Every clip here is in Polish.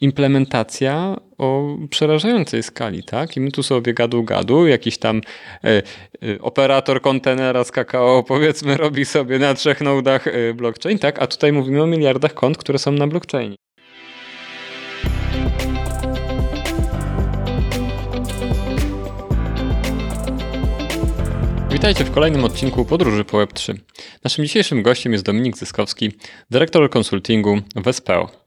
implementacja o przerażającej skali, tak? I my tu sobie gadu gadu, jakiś tam e, e, operator kontenera z kakao powiedzmy robi sobie na trzech nodach e, blockchain, tak? A tutaj mówimy o miliardach kont, które są na blockchainie. Witajcie w kolejnym odcinku Podróży po Web3. Naszym dzisiejszym gościem jest Dominik Zyskowski, dyrektor konsultingu w SPO.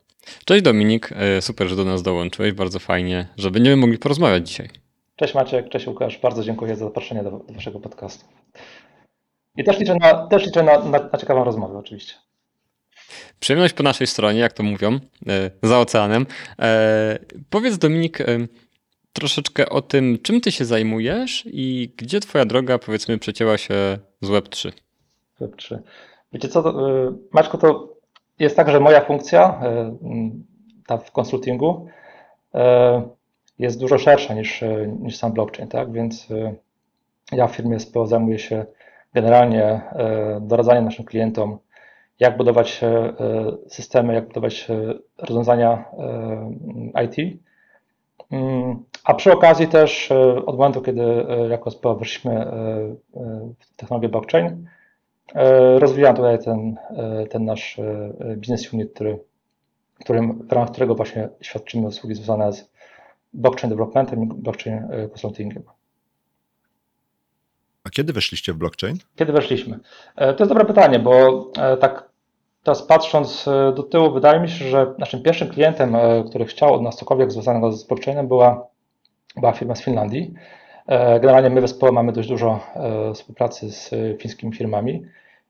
Cześć Dominik, e, super, że do nas dołączyłeś, bardzo fajnie, że będziemy mogli porozmawiać dzisiaj. Cześć Maciek, cześć Łukasz, bardzo dziękuję za zaproszenie do, do Waszego podcastu. I też liczę, na, też liczę na, na, na ciekawą rozmowę oczywiście. Przyjemność po naszej stronie, jak to mówią, e, za oceanem. E, powiedz Dominik troszeczkę o tym, czym ty się zajmujesz i gdzie twoja droga, powiedzmy, przecięła się z Web3. Web3. Wiecie co, Maćku, to jest tak, że moja funkcja e, ta w konsultingu e, jest dużo szersza niż, e, niż sam blockchain, tak? Więc ja w firmie SPO zajmuję się generalnie doradzaniem naszym klientom, jak budować systemy, jak budować rozwiązania IT. Mm, a przy okazji też od momentu, kiedy jako SPO weszliśmy w technologię blockchain, rozwijam tutaj ten, e, ten nasz e, business unit, który, którym, w ramach którego właśnie świadczymy usługi związane z blockchain developmentem i blockchain consultingiem. A kiedy weszliście w blockchain? Kiedy weszliśmy? To jest dobre pytanie, bo tak teraz patrząc do tyłu, wydaje mi się, że naszym pierwszym klientem, który chciał od nas cokolwiek związanego z blockchainem, była, była firma z Finlandii. Generalnie my zespole mamy dość dużo współpracy z fińskimi firmami.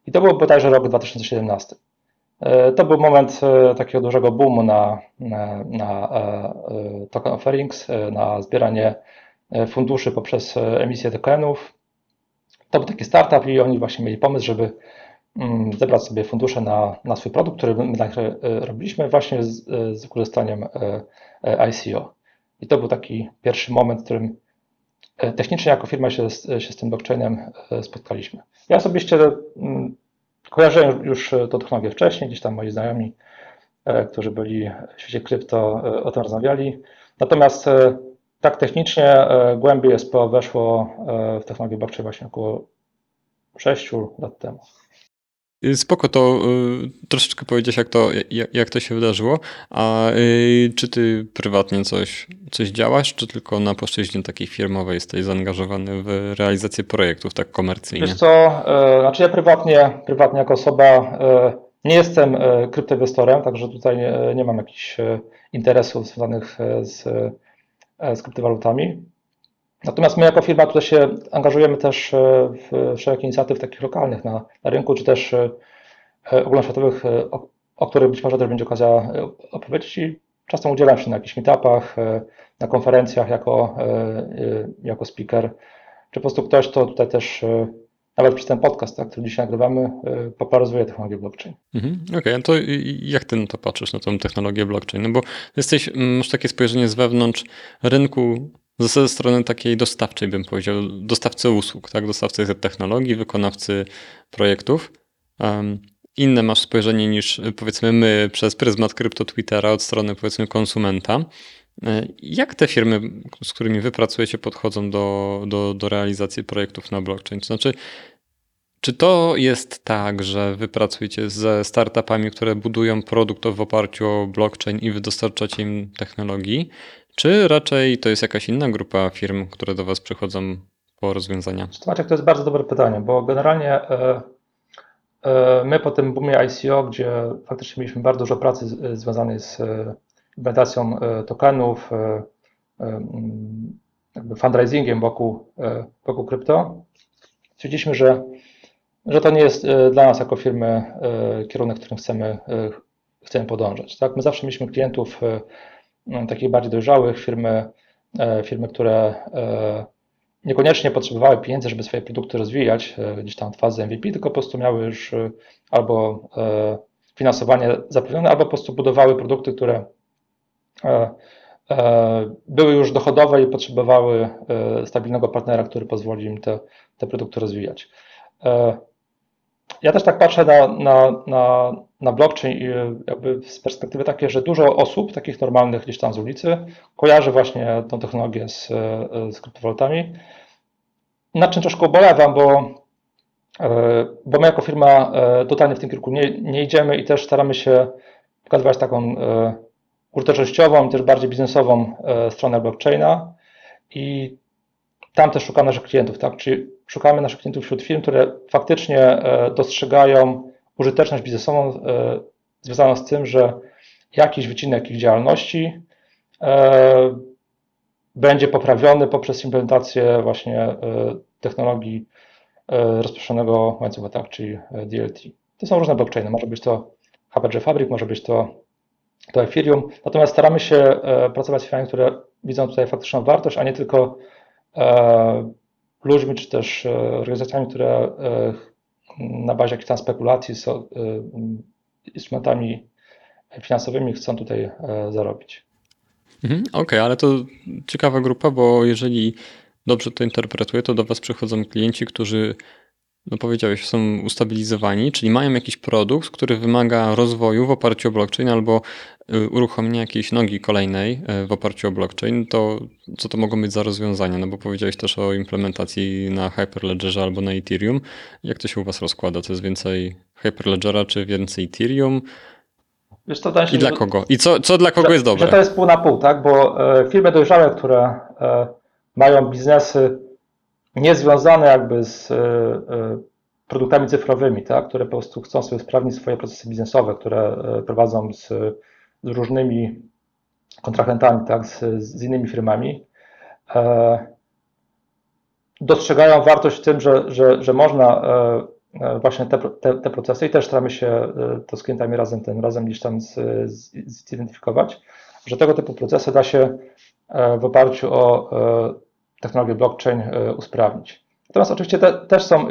I to był bodajże rok 2017. E, to był moment e, takiego dużego boomu na, na, na e, token offerings, na zbieranie funduszy poprzez emisję tokenów. To był taki startup i oni właśnie mieli pomysł, żeby mm, zebrać sobie fundusze na, na swój produkt, który my robiliśmy właśnie z, z wykorzystaniem ICO. I to był taki pierwszy moment, w którym technicznie jako firma się, się z tym blockchainem spotkaliśmy. Ja osobiście kojarzyłem już tą technologię wcześniej, gdzieś tam moi znajomi, e, którzy byli w świecie krypto, e, o tym rozmawiali. Natomiast e, tak technicznie głębiej SPO weszło w technologię blockchain właśnie około 6 lat temu. Y, spoko, to y, troszeczkę powiedziałeś, jak to, jak, jak to się wydarzyło. A y, czy ty prywatnie coś, coś działasz, czy tylko na płaszczyźnie takiej firmowej jesteś zaangażowany w realizację projektów tak komercyjnie? Wiesz co, e, znaczy ja prywatnie, prywatnie jako osoba e, nie jestem e, kryptoinwestorem, także tutaj nie, nie mam jakichś interesów związanych z, z kryptowalutami. Natomiast my jako firma tutaj się angażujemy też e, w szereg inicjatyw takich lokalnych na, na rynku, czy też e, e, ogólnoświatowych, o, o których być może też będzie okazja opowiedzieć i czasem udzielam się na jakichś meetupach, na konferencjach jako, jako speaker, czy po prostu ktoś, kto tutaj też nawet przez ten podcast, tak, który dzisiaj nagrywamy, popularyzuje technologię blockchain. Mhm, Okej, okay. to jak ty na to patrzysz, na tą technologię blockchain? No bo jesteś, masz takie spojrzenie z wewnątrz rynku ze strony takiej dostawczej bym powiedział, dostawcy usług, tak? dostawcy technologii, wykonawcy projektów. Um, inne masz spojrzenie niż powiedzmy my przez pryzmat krypto Twittera od strony powiedzmy konsumenta. E, jak te firmy, z którymi wy pracujecie, podchodzą do, do, do realizacji projektów na blockchain? Znaczy, czy to jest tak, że wy pracujecie ze startupami, które budują produkt w oparciu o blockchain i wy dostarczacie im technologii? Czy raczej to jest jakaś inna grupa firm, które do Was przychodzą po rozwiązania? Maciek, to jest bardzo dobre pytanie, bo generalnie e, e, my po tym boomie ICO, gdzie faktycznie mieliśmy bardzo dużo pracy z, związanej z e, implementacją e, tokenów, e, e, jakby fundraisingiem wokół, wokół krypto, stwierdziliśmy, że, że to nie jest dla nas jako firmy kierunek, którym chcemy, chcemy podążać. Tak? My zawsze mieliśmy klientów takich bardziej dojrzałych, firmy, e, firmy, które e, niekoniecznie potrzebowały pieniędzy, żeby swoje produkty rozwijać e, gdzieś tam w fazę MVP, tylko po prostu miały już albo finansowanie zapewnione, albo po prostu budowały produkty, które były już dochodowe i potrzebowały stabilnego partnera, który pozwoli im te, te produkty rozwijać. Ja też tak patrzę na, na, na, na blockchain i jakby z perspektywy takiej, że dużo osób, takich normalnych gdzieś tam z ulicy, kojarzy właśnie tą technologię z, z kryptowalutami. Nad czym troszkę ubolewam, bo, bo my jako firma totalnie w tym kierunku nie, nie idziemy i też staramy się pokazywać taką użytecznościową, też bardziej biznesową stronę blockchaina i tam też szukamy naszych klientów, tak? Czyli szukamy naszych klientów wśród firm, które faktycznie e, dostrzegają użyteczność biznesową e, związaną z tym, że jakiś wycinek ich działalności e, będzie poprawiony poprzez implementację właśnie technologii rozproszonego łańcucha, tak, czyli DLT. To są różne blockchainy. Może być to HPG Fabric, może być to, to Ethereum. Natomiast staramy się pracować z firmami, które widzą tutaj faktyczną wartość, a nie tylko ludźmi, czy też e, organizacjami, które e, na bazie jakichś tam spekulacji są e, instrumentami finansowymi chcą tutaj zarobić. Mhm, Okej, okay, ale to ciekawa grupa, bo jeżeli dobrze to interpretuję, to do Was przychodzą klienci, którzy no powiedziałeś, są ustabilizowani, czyli mają jakiś produkt, który wymaga rozwoju w oparciu o blockchain albo y, uruchomienia jakiejś nogi kolejnej y, w oparciu o blockchain, to co to mogą być za rozwiązania? No bo powiedziałeś też o implementacji na Hyperledgerze albo na Ethereum. Jak to się u Was rozkłada? To jest więcej Hyperledgera czy więcej Ethereum? Wiesz, to I dla kogo? I co, co dla kogo że, jest dobre? Że to jest pół na pół, tak? Bo e, firmy dojrzałe, które e, mają biznesy niezwiązane jakby z e, e, produktami cyfrowymi, tak, które po prostu chcą sobie sprawnić swoje procesy biznesowe, które e, prowadzą z, z różnymi kontrahentami, tak, z, z innymi firmami. Dostrzegają wartość w tym, że, że, że można właśnie te, te, te procesy i też staramy się to z klientami razem ten razem gdzieś tam z, z, zidentyfikować, że tego typu procesy da się w oparciu o technologię blockchain e, usprawnić. Natomiast oczywiście te, też są,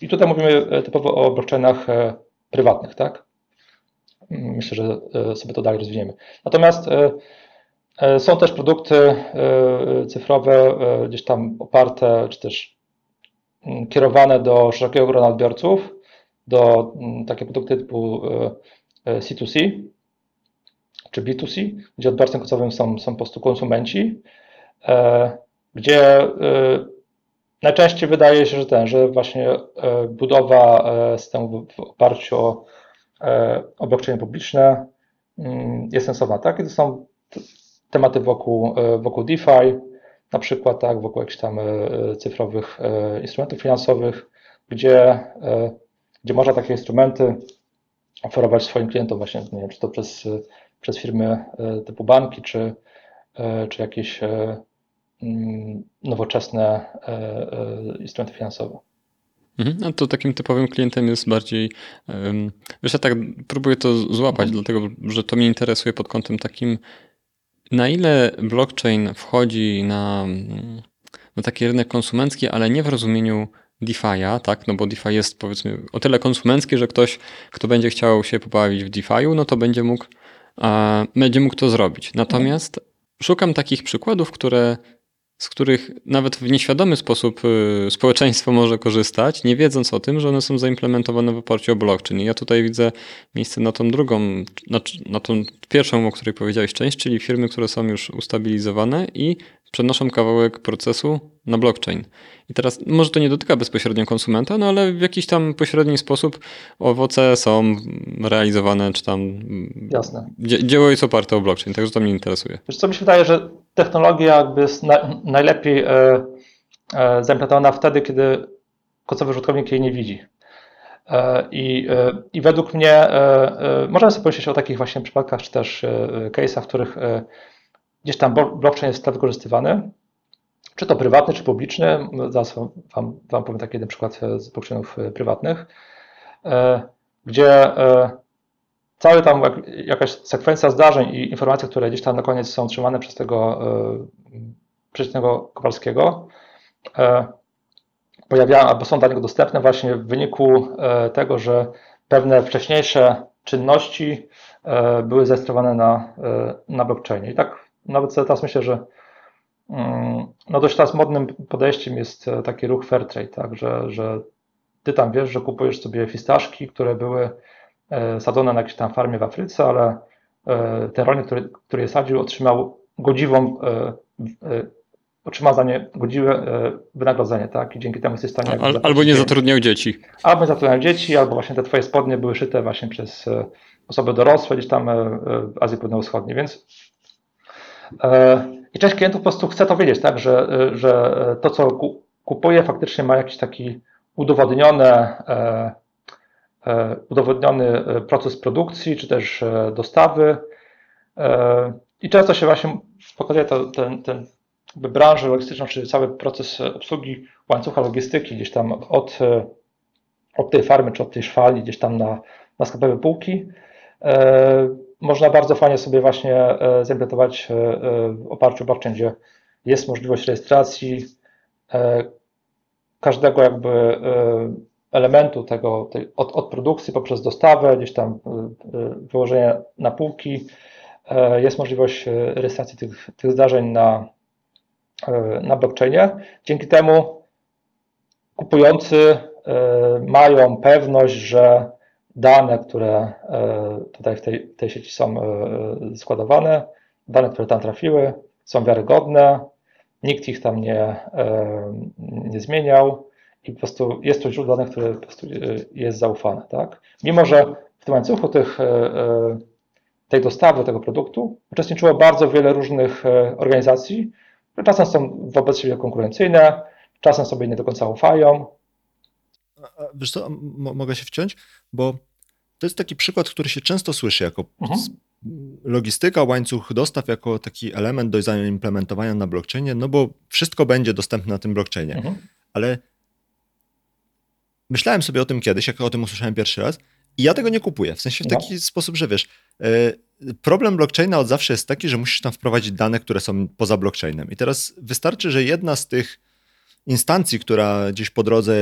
i, tutaj mówimy e, typowo o blockchainach e, prywatnych, tak? Myślę, że sobie to dalej rozwiniemy. Natomiast są też produkty cyfrowe, gdzieś tam oparte, czy też mm, kierowane do szerokiego grona odbiorców, do mm, takie produkty typu C2C czy B2C, gdzie odbiorcą końcowym są, są po prostu konsumenci gdzie y, najczęściej wydaje się, że ten, że właśnie y, budowa y, systemu w oparciu o, o blockchainy publiczne jest sensowna, tak? I to są tematy wokół, wokół DeFi, na przykład tak, wokół jakichś tam cyfrowych instrumentów finansowych, gdzie, gdzie można takie instrumenty oferować swoim klientom właśnie, nie wiem, czy to przez, przez firmy typu banki, czy, czy jakieś nowoczesne e, e, instrumenty finansowe. Mhm, no to takim typowym klientem jest bardziej. Wiesz, ja tak próbuję to złapać, mhm. dlatego że to mnie interesuje pod kątem takim, na ile blockchain wchodzi na, na taki rynek konsumencki, ale nie w rozumieniu DeFi'a, tak? No bo DeFi jest powiedzmy o tyle konsumencki, że ktoś, kto będzie chciał się pobawić w DeFi'u, no to będzie mógł, będzie mógł to zrobić. Natomiast szukam takich przykładów, które z których nawet w nieświadomy sposób y, społeczeństwo może korzystać, nie wiedząc o tym, że one są zaimplementowane w oparciu o blockchain. I ja tutaj widzę miejsce na tą drugą, na, na tą pierwszą, o której powiedziałeś część, czyli firmy, które są już ustabilizowane i przenoszą kawałek procesu na blockchain. I teraz może to nie dotyka bezpośrednio konsumenta, no ale w jakiś tam pośredni sposób owoce są realizowane, czy tam Jasne. dzieło jest oparte o blockchain, także to mnie interesuje. Wiesz co, mi się wydaje, że technologia jakby jest na, najlepiej e, e, zaimplementowana wtedy, kiedy końcowy użytkownik jej nie widzi. E, I, e, I według mnie e, e, możemy sobie pomyśleć o takich właśnie przypadkach, czy też case'ach, w których gdzieś tam blockchain jest wykorzystywany, czy to prywatny, czy publiczny. Zaraz wam, wam powiem taki jeden przykład z blockchainów prywatnych, gdzie cały tam jakaś sekwencja zdarzeń i informacji, które gdzieś tam na koniec są trzymane przez tego przeciwnego Kowalskiego, pojawiają albo są dla niego dostępne właśnie w wyniku tego, że pewne wcześniejsze czynności były zarejestrowane na, na blockchainie. I tak nawet teraz myślę, że no dość teraz modnym podejściem jest taki ruch Fairtrade, tak, że, że ty tam wiesz, że kupujesz sobie fistaszki, które były e, sadzone na jakiejś tam farmie w Afryce, ale e, ten rolnik, który, który je sadził, otrzymał godziwą, e, e, otrzymał za nie godziwe e, wynagrodzenie, tak? I dzięki temu jesteś w stanie... Al, albo nie zatrudniał dzieci. Albo zatrudniał dzieci, albo właśnie te twoje spodnie były szyte właśnie przez e, osoby dorosłe gdzieś tam e, e, w Azji Południowo-Wschodniej, więc e, i część klientów po prostu chce to wiedzieć, tak, że, e, że to, co ku- kupuje, faktycznie ma jakiś taki udowodniony, e, e, udowodniony e, proces produkcji, czy też dostawy. I często się właśnie pokazuje to, ten, ten branżę logistyczną, czy cały proces obsługi łańcucha logistyki gdzieś tam od, od tej farmy, czy od tej szwali, gdzieś tam na, na sklepowe półki. Można bardzo fajnie sobie właśnie e, zimplementować e, e, w oparciu o blockchain, gdzie jest możliwość rejestracji każdego jakby elementu tego, tej, od, od produkcji poprzez dostawę, gdzieś tam wyłożenie na półki. Jest możliwość rejestracji tych, tych zdarzeń na, na blockchainie. Dzięki temu kupujący mają pewność, że dane, które e, tutaj w tej, tej sieci są e, składowane, dane, które tam trafiły, są wiarygodne, nikt ich tam nie, e, nie zmieniał i po prostu jest to źródło danych, które po prostu e, jest zaufane. Tak? Mimo, że w tym łańcuchu tych, e, e, tej dostawy tego produktu uczestniczyło bardzo wiele różnych e, organizacji, które czasem są wobec siebie konkurencyjne, czasem sobie nie do końca ufają. Wiesz co, mogę się wciąć? Bo to jest taki przykład, który się często słyszy jako Mhm. logistyka, łańcuch dostaw jako taki element do zaimplementowania na blockchainie, no bo wszystko będzie dostępne na tym blockchainie. Mhm. Ale myślałem sobie o tym kiedyś, jak o tym usłyszałem pierwszy raz i ja tego nie kupuję. W sensie w No. taki sposób, że wiesz, e, problem blockchaina od zawsze jest taki, że musisz tam wprowadzić dane, które są poza blockchainem. I teraz wystarczy, że jedna z tych instancji, która gdzieś po drodze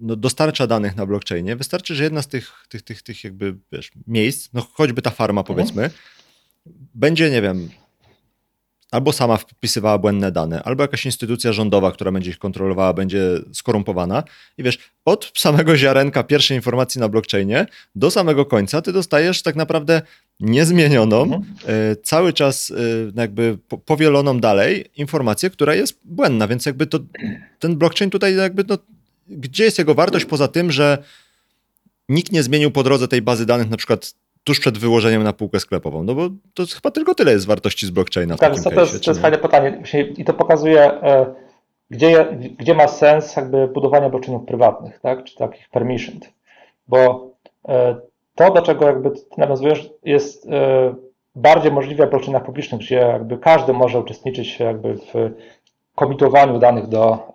no, dostarcza danych na blockchainie, wystarczy, że jedna z tych, tych, tych, tych jakby, wiesz, miejsc, no choćby ta farma powiedzmy, będzie, nie wiem, albo sama wpisywała błędne dane, albo jakaś instytucja rządowa, która będzie ich kontrolowała, będzie skorumpowana. I wiesz, od samego ziarenka pierwszej informacji na blockchainie do samego końca ty dostajesz tak naprawdę niezmienioną, Mhm. e, cały czas e, jakby po- powieloną dalej informację, która jest błędna, więc jakby to ten blockchain tutaj jakby no, gdzie jest jego wartość poza tym, że nikt nie zmienił po drodze tej bazy danych na przykład tuż przed wyłożeniem na półkę sklepową, no bo to chyba tylko tyle jest wartości z blockchaina w Tak, takim to, case'ie, jest, to jest fajne pytanie. I to pokazuje, e, gdzie, gdzie ma sens jakby budowania blockchainów prywatnych, tak, czy takich permissioned, bo e, to, do czego jakby ty nawiązujesz, jest e, bardziej możliwe w blockchainach publicznych, gdzie jakby każdy może uczestniczyć jakby w komitowaniu danych do,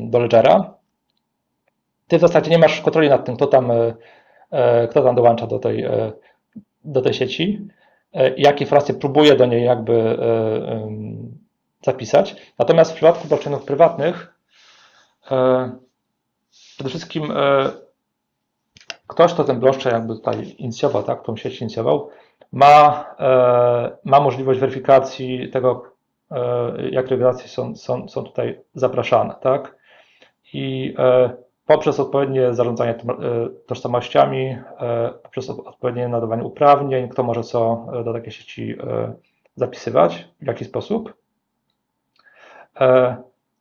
do ledgera. Ty w zasadzie nie masz kontroli nad tym, kto tam, e, e, kto tam dołącza do tej, e, do tej sieci jakie informacje próbuje do niej jakby zapisać. Natomiast w przypadku blockchainów prywatnych przede wszystkim ktoś, kto ten blockchain jakby tutaj inicjował, tak, tą sieć inicjował, ma, ma możliwość weryfikacji tego, jak regulacje są, są, są tutaj zapraszane, tak? I e, poprzez odpowiednie zarządzanie e, tożsamościami, e, poprzez op- odpowiednie nadawanie uprawnień, kto może co e, do takiej sieci e, zapisywać, w jaki sposób. E,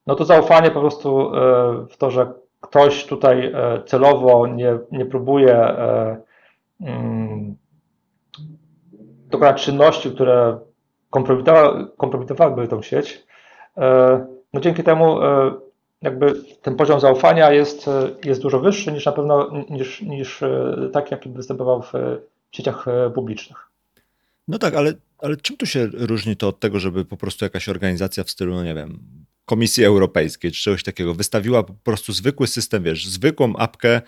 No to zaufanie po prostu e, w to, że ktoś tutaj e, celowo nie, nie próbuje e, mm, dokonać czynności, które kompromitowa- kompromitowałyby tą sieć. E, No dzięki temu e, jakby ten poziom zaufania jest, e, jest dużo wyższy niż na pewno niż, niż tak, jaki występował w sieciach publicznych. No tak, ale, ale czym tu się różni to od tego, żeby po prostu jakaś organizacja w stylu, no nie wiem, Komisji Europejskiej czy czegoś takiego wystawiła po prostu zwykły system, wiesz, zwykłą apkę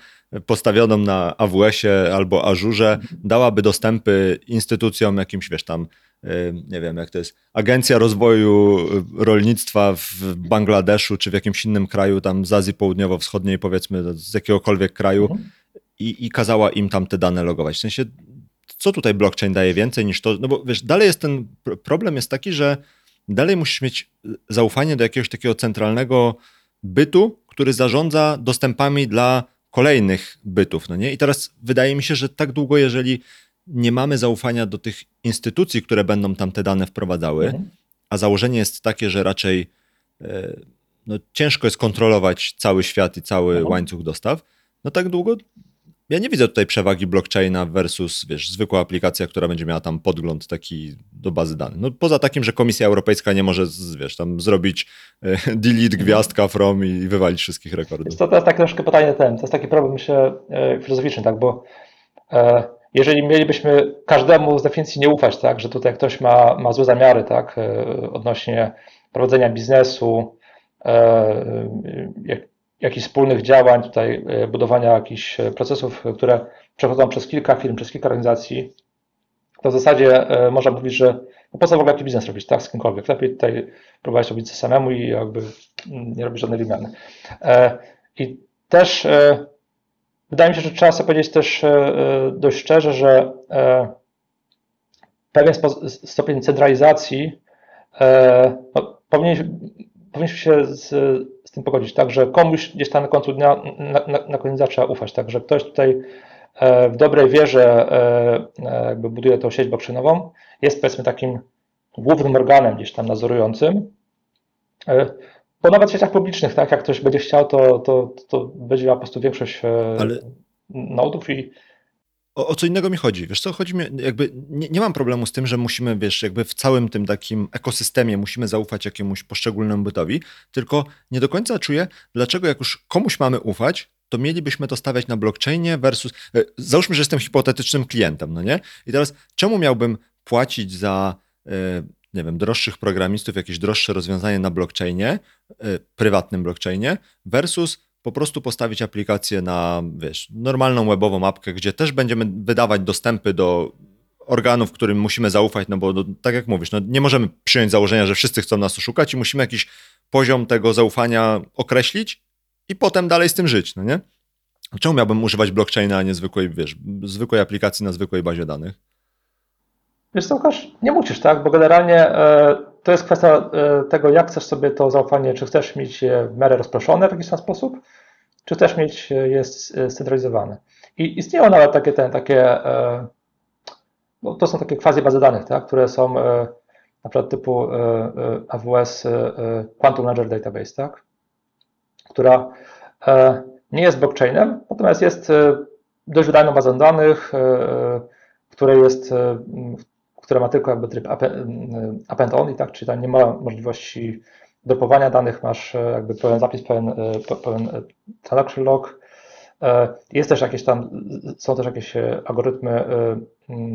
postawioną na AWS-ie albo Azurze, dałaby dostępy instytucjom jakimś, wiesz, tam, y, nie wiem, jak to jest, Agencja Rozwoju Rolnictwa w Bangladeszu czy w jakimś innym kraju, tam z Azji Południowo-Wschodniej, powiedzmy, z jakiegokolwiek kraju Mhm. i, i kazała im tam te dane logować. W sensie, co tutaj blockchain daje więcej niż to, no bo wiesz, dalej jest ten pr- problem jest taki, że dalej musisz mieć zaufanie do jakiegoś takiego centralnego bytu, który zarządza dostępami dla kolejnych bytów, no nie? I teraz wydaje mi się, że tak długo, jeżeli nie mamy zaufania do tych instytucji, które będą tam te dane wprowadzały, Mhm. a założenie jest takie, że raczej e, no, ciężko jest kontrolować cały świat i cały Mhm. łańcuch dostaw, no tak długo ja nie widzę tutaj przewagi blockchaina versus, wiesz, zwykła aplikacja, która będzie miała tam podgląd taki do bazy danych. No poza takim, że Komisja Europejska nie może, wiesz, tam zrobić e, delete gwiazdka from i wywalić wszystkich rekordów. To, to jest takie troszkę pytanie ten, to jest taki problem myślę e, filozoficzny, tak, bo e, jeżeli mielibyśmy każdemu z definicji nie ufać, tak, że tutaj ktoś ma, ma złe zamiary, tak, e, odnośnie prowadzenia biznesu, e, jak, jakichś wspólnych działań, tutaj e, budowania jakichś e, procesów, które przechodzą przez kilka firm, przez kilka organizacji, to w zasadzie e, można mówić, że no po co w ogóle taki biznes robić, tak, z kimkolwiek. Lepiej tutaj próbować robić to samemu i jakby mm, nie robić żadnej wymiany. E, I też e, wydaje mi się, że trzeba sobie powiedzieć też e, e, dość szczerze, że e, pewien stopień centralizacji e, no, powinien, powinniśmy się z, z tym pogodzić, tak, że komuś gdzieś tam na końcu dnia, na, na, na koniec trzeba ufać, tak, że ktoś tutaj e, w dobrej wierze e, e, jakby buduje tą sieć blockchainową, jest powiedzmy takim głównym organem gdzieś tam nadzorującym, bo nawet w sieciach publicznych, tak, jak ktoś będzie chciał, to, to, to będzie miał po prostu większość Ale- nodów i O, o co innego mi chodzi. Wiesz co, chodzi mi, jakby nie, nie mam problemu z tym, że musimy, wiesz, jakby w całym tym takim ekosystemie musimy zaufać jakiemuś poszczególnemu bytowi, tylko nie do końca czuję, dlaczego jak już komuś mamy ufać, to mielibyśmy to stawiać na blockchainie versus, e, załóżmy, że jestem hipotetycznym klientem, no nie? I teraz czemu miałbym płacić za, e, nie wiem, droższych programistów, jakieś droższe rozwiązanie na blockchainie, e, prywatnym blockchainie versus po prostu postawić aplikację na, wiesz, normalną webową apkę, gdzie też będziemy wydawać dostępy do organów, którym musimy zaufać, no bo no, tak jak mówisz, no, nie możemy przyjąć założenia, że wszyscy chcą nas oszukać i musimy jakiś poziom tego zaufania określić i potem dalej z tym żyć, no nie? Czemu miałbym używać blockchaina, a nie zwykłej, wiesz, zwykłej aplikacji na zwykłej bazie danych? Wiesz co, Łukasz, nie musisz, tak? Bo generalnie e, to jest kwestia e, tego, jak chcesz sobie to zaufanie, czy chcesz mieć je w miarę rozproszone w jakiś tam sposób, czy chcesz mieć e, je scentralizowane. I istnieją nawet takie, ten, takie e, no, to są takie quasi bazy danych, tak? które są na przykład typu AWS Quantum Ledger Database, tak? która nie jest blockchainem, natomiast jest dość wydajną bazą danych, e, której jest, która ma tylko jakby tryb append only, tak? czyli tam nie ma możliwości dropowania danych, masz e, jakby pełen zapis, pełen, e, pe- pełen e, transaction log. Jest też jakieś tam, są też jakieś algorytmy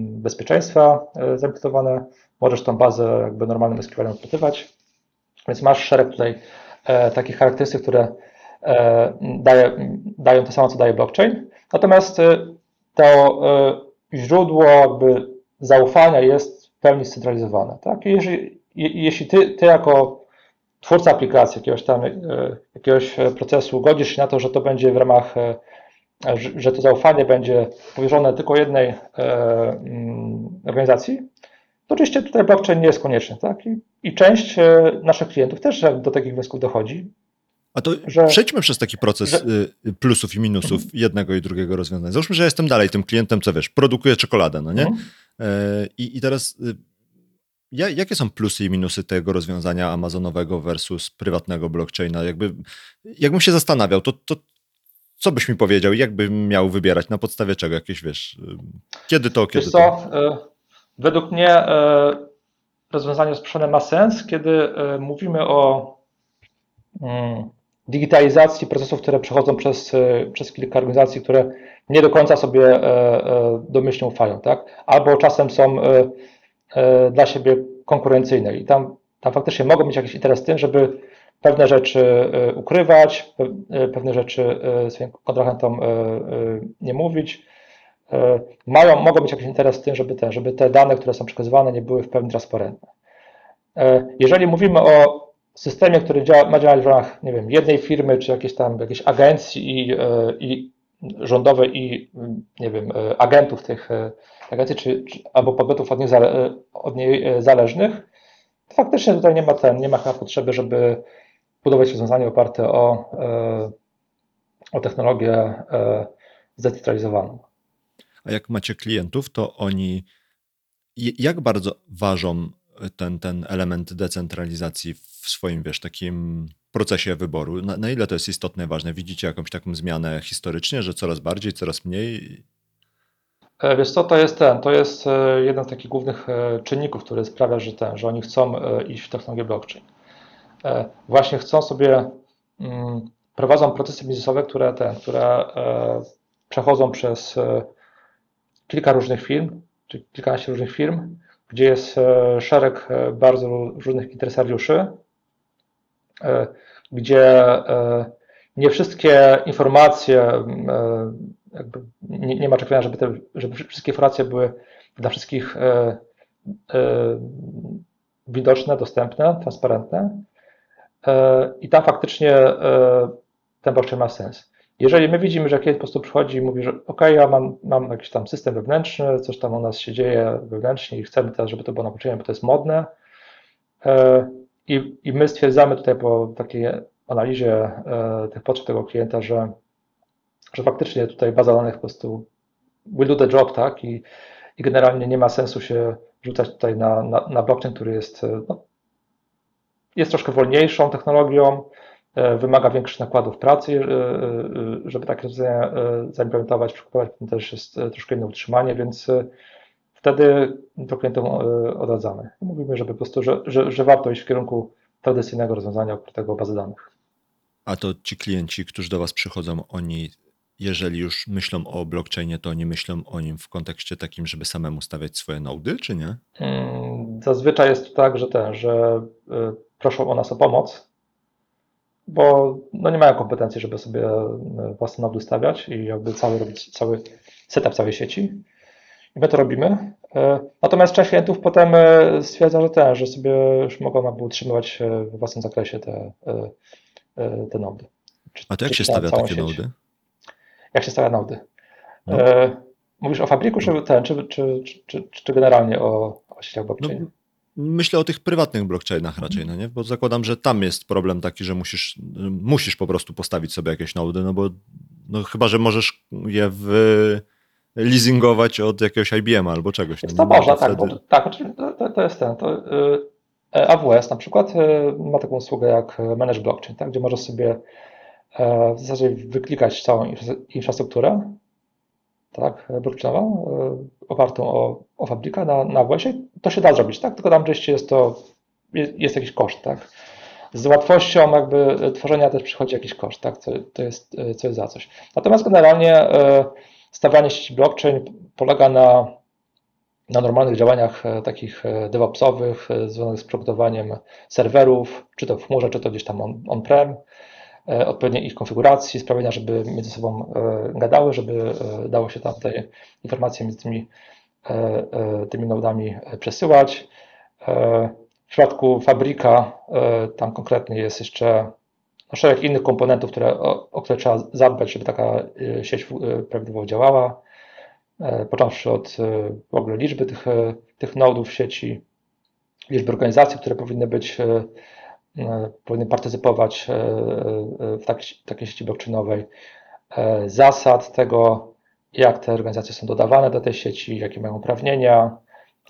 bezpieczeństwa zaimplementowane. Możesz tą bazę jakby normalnym SQL-em odpytywać. Więc masz szereg tutaj takich charakterystyk, które daje, dają to samo, co daje blockchain. Natomiast to źródło jakby zaufania jest w pełni scentralizowane. Tak? I jeżeli, je, jeśli ty, ty jako twórca aplikacji, jakiegoś tam e, jakiegoś e, procesu godzisz się na to, że to będzie w ramach, e, że, to zaufanie będzie powierzone tylko jednej mm, organizacji, to oczywiście tutaj blockchain nie jest konieczny. Tak? I, I część naszych klientów też do takich wniosków dochodzi. A to Że- przejdźmy przez taki proces że- plusów i minusów jednego i drugiego rozwiązania. Załóżmy, że jestem dalej tym klientem, co wiesz, produkuje czekoladę, no nie? Mhm. E, I, I teraz y, ja, jakie są plusy i minusy tego rozwiązania amazonowego versus prywatnego blockchaina? Jakby, jakbym się zastanawiał, to, to co byś mi powiedział? Jak bym miał wybierać? Na podstawie czego? Jakieś, wiesz, y, kiedy to, kiedy Wiesz to? co, e, według mnie rozwiązanie rozproszone ma sens, kiedy mówimy o mm, digitalizacji procesów, które przechodzą przez, e, przez kilka organizacji, które nie do końca sobie e, e, domyślnie ufają, tak? Albo czasem są dla siebie konkurencyjne i tam, tam faktycznie mogą mieć jakiś interes w tym, żeby pewne rzeczy ukrywać, pe- pewne rzeczy swoim kontrahentom nie mówić. Mają, mogą mieć jakiś interes w tym, żeby te, żeby te dane, które są przekazywane, nie były w pełni transparentne. Jeżeli mówimy o systemie, który działa, ma działać w ramach, nie wiem, jednej firmy, czy jakiejś tam jakiejś agencji i, e, i rządowej i, nie wiem, e, agentów tych e, agencji, czy, czy, albo podmiotów od, nich zale, od niej zależnych, to faktycznie tutaj nie ma ten, nie ma potrzeby, żeby budować rozwiązanie oparte o, o technologię zdecentralizowaną. A jak macie klientów, to oni jak bardzo ważą ten, ten element decentralizacji w swoim, wiesz, takim procesie wyboru? Na, na ile to jest istotne, ważne? Widzicie jakąś taką zmianę historycznie, że coraz bardziej, coraz mniej? E, Wiesz co, to jest ten, to jest e, jeden z takich głównych e, czynników, który sprawia, że ten, że oni chcą iść w technologię blockchain. Właśnie chcą sobie, mm, prowadzą procesy biznesowe, które ten, które przechodzą przez kilka różnych firm, czy kilkanaście różnych firm, gdzie jest szereg bardzo różnych interesariuszy, gdzie e, nie wszystkie informacje, e, nie, nie ma oczekiwania, żeby, te, żeby wszystkie informacje były dla wszystkich e, e, widoczne, dostępne, transparentne. E, I tam faktycznie e, ten blockchain ma sens. Jeżeli my widzimy, że klient po prostu przychodzi i mówi, że OK, ja mam, mam jakiś tam system wewnętrzny, coś tam u nas się dzieje wewnętrznie i chcemy teraz, żeby to było na blockchainie, bo to jest modne. I, I my stwierdzamy tutaj po takiej analizie e, tych potrzeb tego klienta, że, że faktycznie tutaj baza danych po prostu will do the job, tak? I, i generalnie nie ma sensu się rzucać tutaj na, na, na blockchain, który jest, e, no, jest troszkę wolniejszą technologią, e, wymaga większych nakładów pracy, żeby takie rozwiązania zaimplementować, przygotować, też jest troszkę inne utrzymanie, więc wtedy to klientom e, odradzamy. Mówimy, że po prostu, że, że, że warto iść w kierunku tradycyjnego rozwiązania opartego o bazę danych. A to ci klienci, którzy do Was przychodzą, oni, jeżeli już myślą o blockchainie, to oni myślą o nim w kontekście takim, żeby samemu stawiać swoje nody, czy nie? Mm, Zazwyczaj jest tak, że ten, że y, proszą o nas o pomoc, bo no nie mają kompetencji, żeby sobie y, własne nody stawiać i jakby cały robić cały setup całej sieci. I my to robimy. Y, Natomiast część klientów potem y, stwierdza, że ten, że sobie już mogą jakby utrzymywać y, w własnym zakresie te, te nody. Czy- A to jak się stawia takie sieć. nody? Jak się stawia nody? No. E, Mówisz o fabryku, czy, ten, czy, czy, czy, czy, czy generalnie o, o sieciach blockchain? No, Myślę o tych prywatnych blockchainach raczej, no nie? Bo zakładam, że tam jest problem taki, że musisz, musisz po prostu postawić sobie jakieś nody, no bo no chyba, że możesz je w leasingować od jakiegoś IBM albo czegoś. Jest no to nie? można, tak, wtedy- bo, tak, to, to, jest ten. To, y, AWS na przykład y, ma taką usługę jak Manage Blockchain, tak, gdzie możesz sobie e, w zasadzie wyklikać całą infra- infrastrukturę tak, blockchainową y, opartą o, o fabrykę na, na AWS-ie. To się da zrobić, tak, tylko tam oczywiście jest to, jest, jest jakiś koszt, tak. Z łatwością jakby tworzenia też przychodzi jakiś koszt, tak, to, to, jest, co jest za coś. Natomiast generalnie stawianie sieci blockchain polega na na normalnych działaniach e, takich e, DevOpsowych, e, związanych z przygotowaniem serwerów, czy to w chmurze, czy to gdzieś tam on- on-prem, e, odpowiedniej ich konfiguracji, sprawienia, żeby między sobą gadały, żeby dało się tam te informacje między tymi, tymi nodami przesyłać. W przypadku fabryka, tam konkretnie jest jeszcze no, szereg innych komponentów, które, o, o które trzeba zadbać, żeby taka e, sieć e, prawidłowo działała e, począwszy od e, w ogóle liczby tych, tych nodów w sieci, liczby organizacji, które powinny być, powinny partycypować w takiej, takiej sieci blockchainowej, e, zasad tego, jak te organizacje są dodawane do tej sieci, jakie mają uprawnienia.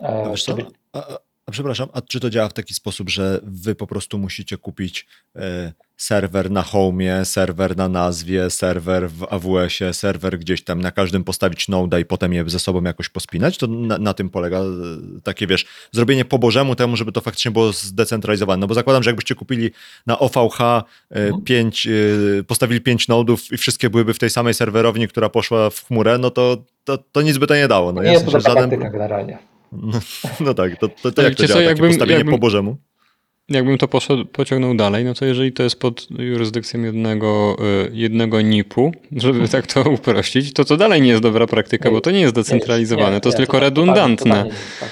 A, e, żeby- a, a, a przepraszam, a czy to działa w taki sposób, że wy po prostu musicie kupić serwer na Home'ie, serwer na nazwie, serwer w AWS-ie, serwer gdzieś tam, na każdym postawić noda i potem je ze sobą jakoś pospinać? To na, na tym polega e, takie, wiesz, zrobienie po bożemu temu, żeby to faktycznie było zdecentralizowane. No bo zakładam, że jakbyście kupili na OVH e, Mhm. pięć, e, postawili pięć nodów i wszystkie byłyby w tej samej serwerowni, która poszła w chmurę, no to, to, to nic by to nie dało. No, nie jest to żaden- generalnie. no, no tak, to, to, to jak to co, działa? Takie jakbym- postawienie jakbym- po bożemu? Jakbym to poszedł, pociągnął dalej, no to jeżeli to jest pod jurysdykcją jednego, y, jednego NIP-u, żeby tak to uprościć, to to dalej nie jest dobra praktyka, Nie, bo to nie jest decentralizowane, Nie, to jest nie, tylko totalnie- redundantne. jest, tak.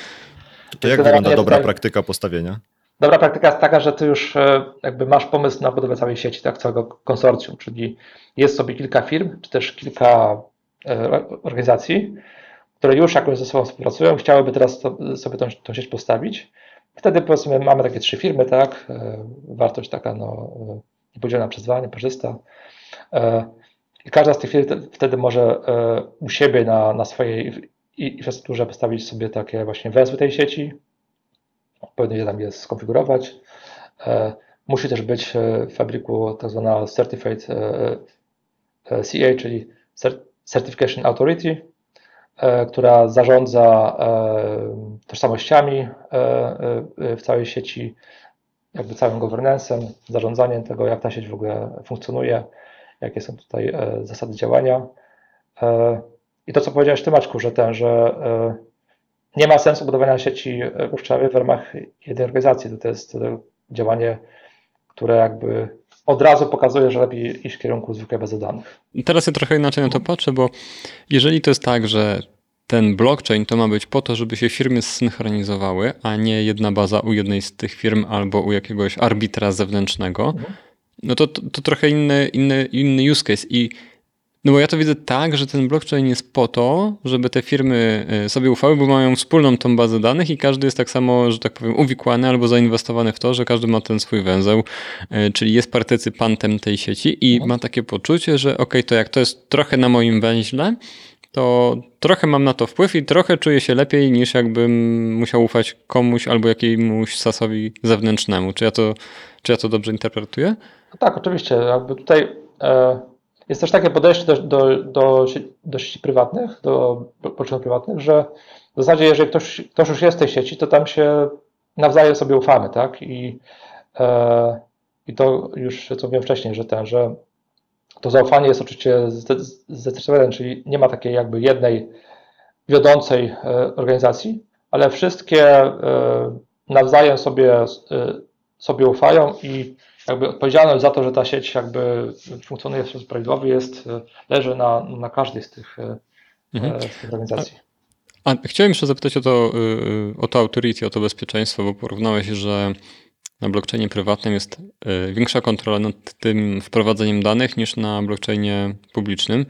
To jak wygląda dobra tutaj- praktyka postawienia? Dobra praktyka jest taka, że ty już e, jakby masz pomysł na budowę całej sieci, tak, całego konsorcjum, czyli jest sobie kilka firm, czy też kilka e, organizacji, które już jakoś ze sobą współpracują, chciałyby teraz to, sobie tą, tą sieć postawić. Wtedy powiedzmy mamy takie trzy firmy, tak? E, Wartość taka no, e, niepodzielona przez dwa, nieparzysta. E, I każda z tych firm te- wtedy może u siebie na, na swojej infrastrukturze postawić sobie takie właśnie węzły tej sieci, odpowiednio tam je skonfigurować. Musi też być w fabryku tak zwana Certified CA, czyli Cer- Certification Authority, która zarządza e, tożsamościami e, e, w całej sieci, jakby całym governance'em, zarządzaniem tego, jak ta sieć w ogóle funkcjonuje, jakie są tutaj e, zasady działania. E, I to, co powiedziałeś Ty, Maćku, że ten, że e, nie ma sensu budowania sieci e, w ramach jednej organizacji. To jest e, działanie, które jakby od razu pokazuje, że lepiej iść w kierunku zwykłej bazy danych. Teraz ja trochę inaczej na to patrzę, bo jeżeli to jest tak, że ten blockchain to ma być po to, żeby się firmy zsynchronizowały, a nie jedna baza u jednej z tych firm albo u jakiegoś arbitra zewnętrznego, Mhm. no to, to, to trochę inny, inny, inny use case. I no bo ja to widzę tak, że ten blockchain jest po to, żeby te firmy y, sobie ufały, bo mają wspólną tą bazę danych i każdy jest tak samo, że tak powiem, uwikłany albo zainwestowany w to, że każdy ma ten swój węzeł, y, czyli jest partycypantem tej sieci i Mhm. ma takie poczucie, że okej, to jak to jest trochę na moim węźle, to trochę mam na to wpływ i trochę czuję się lepiej niż jakbym musiał ufać komuś albo jakiemuś sasowi zewnętrznemu. Czy ja to, czy ja to dobrze interpretuję? No tak, oczywiście. Jakby tutaj e, jest też takie podejście do, do, do, do sieci prywatnych, do poczynów prywatnych, że w zasadzie jeżeli ktoś, ktoś już jest w tej sieci, to tam się nawzajem sobie ufamy, tak? I, e, i to już co mówiłem wcześniej, że ten, że to zaufanie jest oczywiście zde- zdecydowane, czyli nie ma takiej jakby jednej wiodącej e, organizacji, ale wszystkie e, nawzajem sobie, e, sobie ufają i jakby odpowiedzialność za to, że ta sieć jakby funkcjonuje w sposób prawidłowy jest, e, leży na, na każdej z tych, e, Mhm. e, z tych organizacji. A chciałem jeszcze zapytać o to, o to authority, o to bezpieczeństwo, bo porównałeś, że na blockchainie prywatnym jest większa kontrola nad tym wprowadzeniem danych niż na blockchainie publicznym.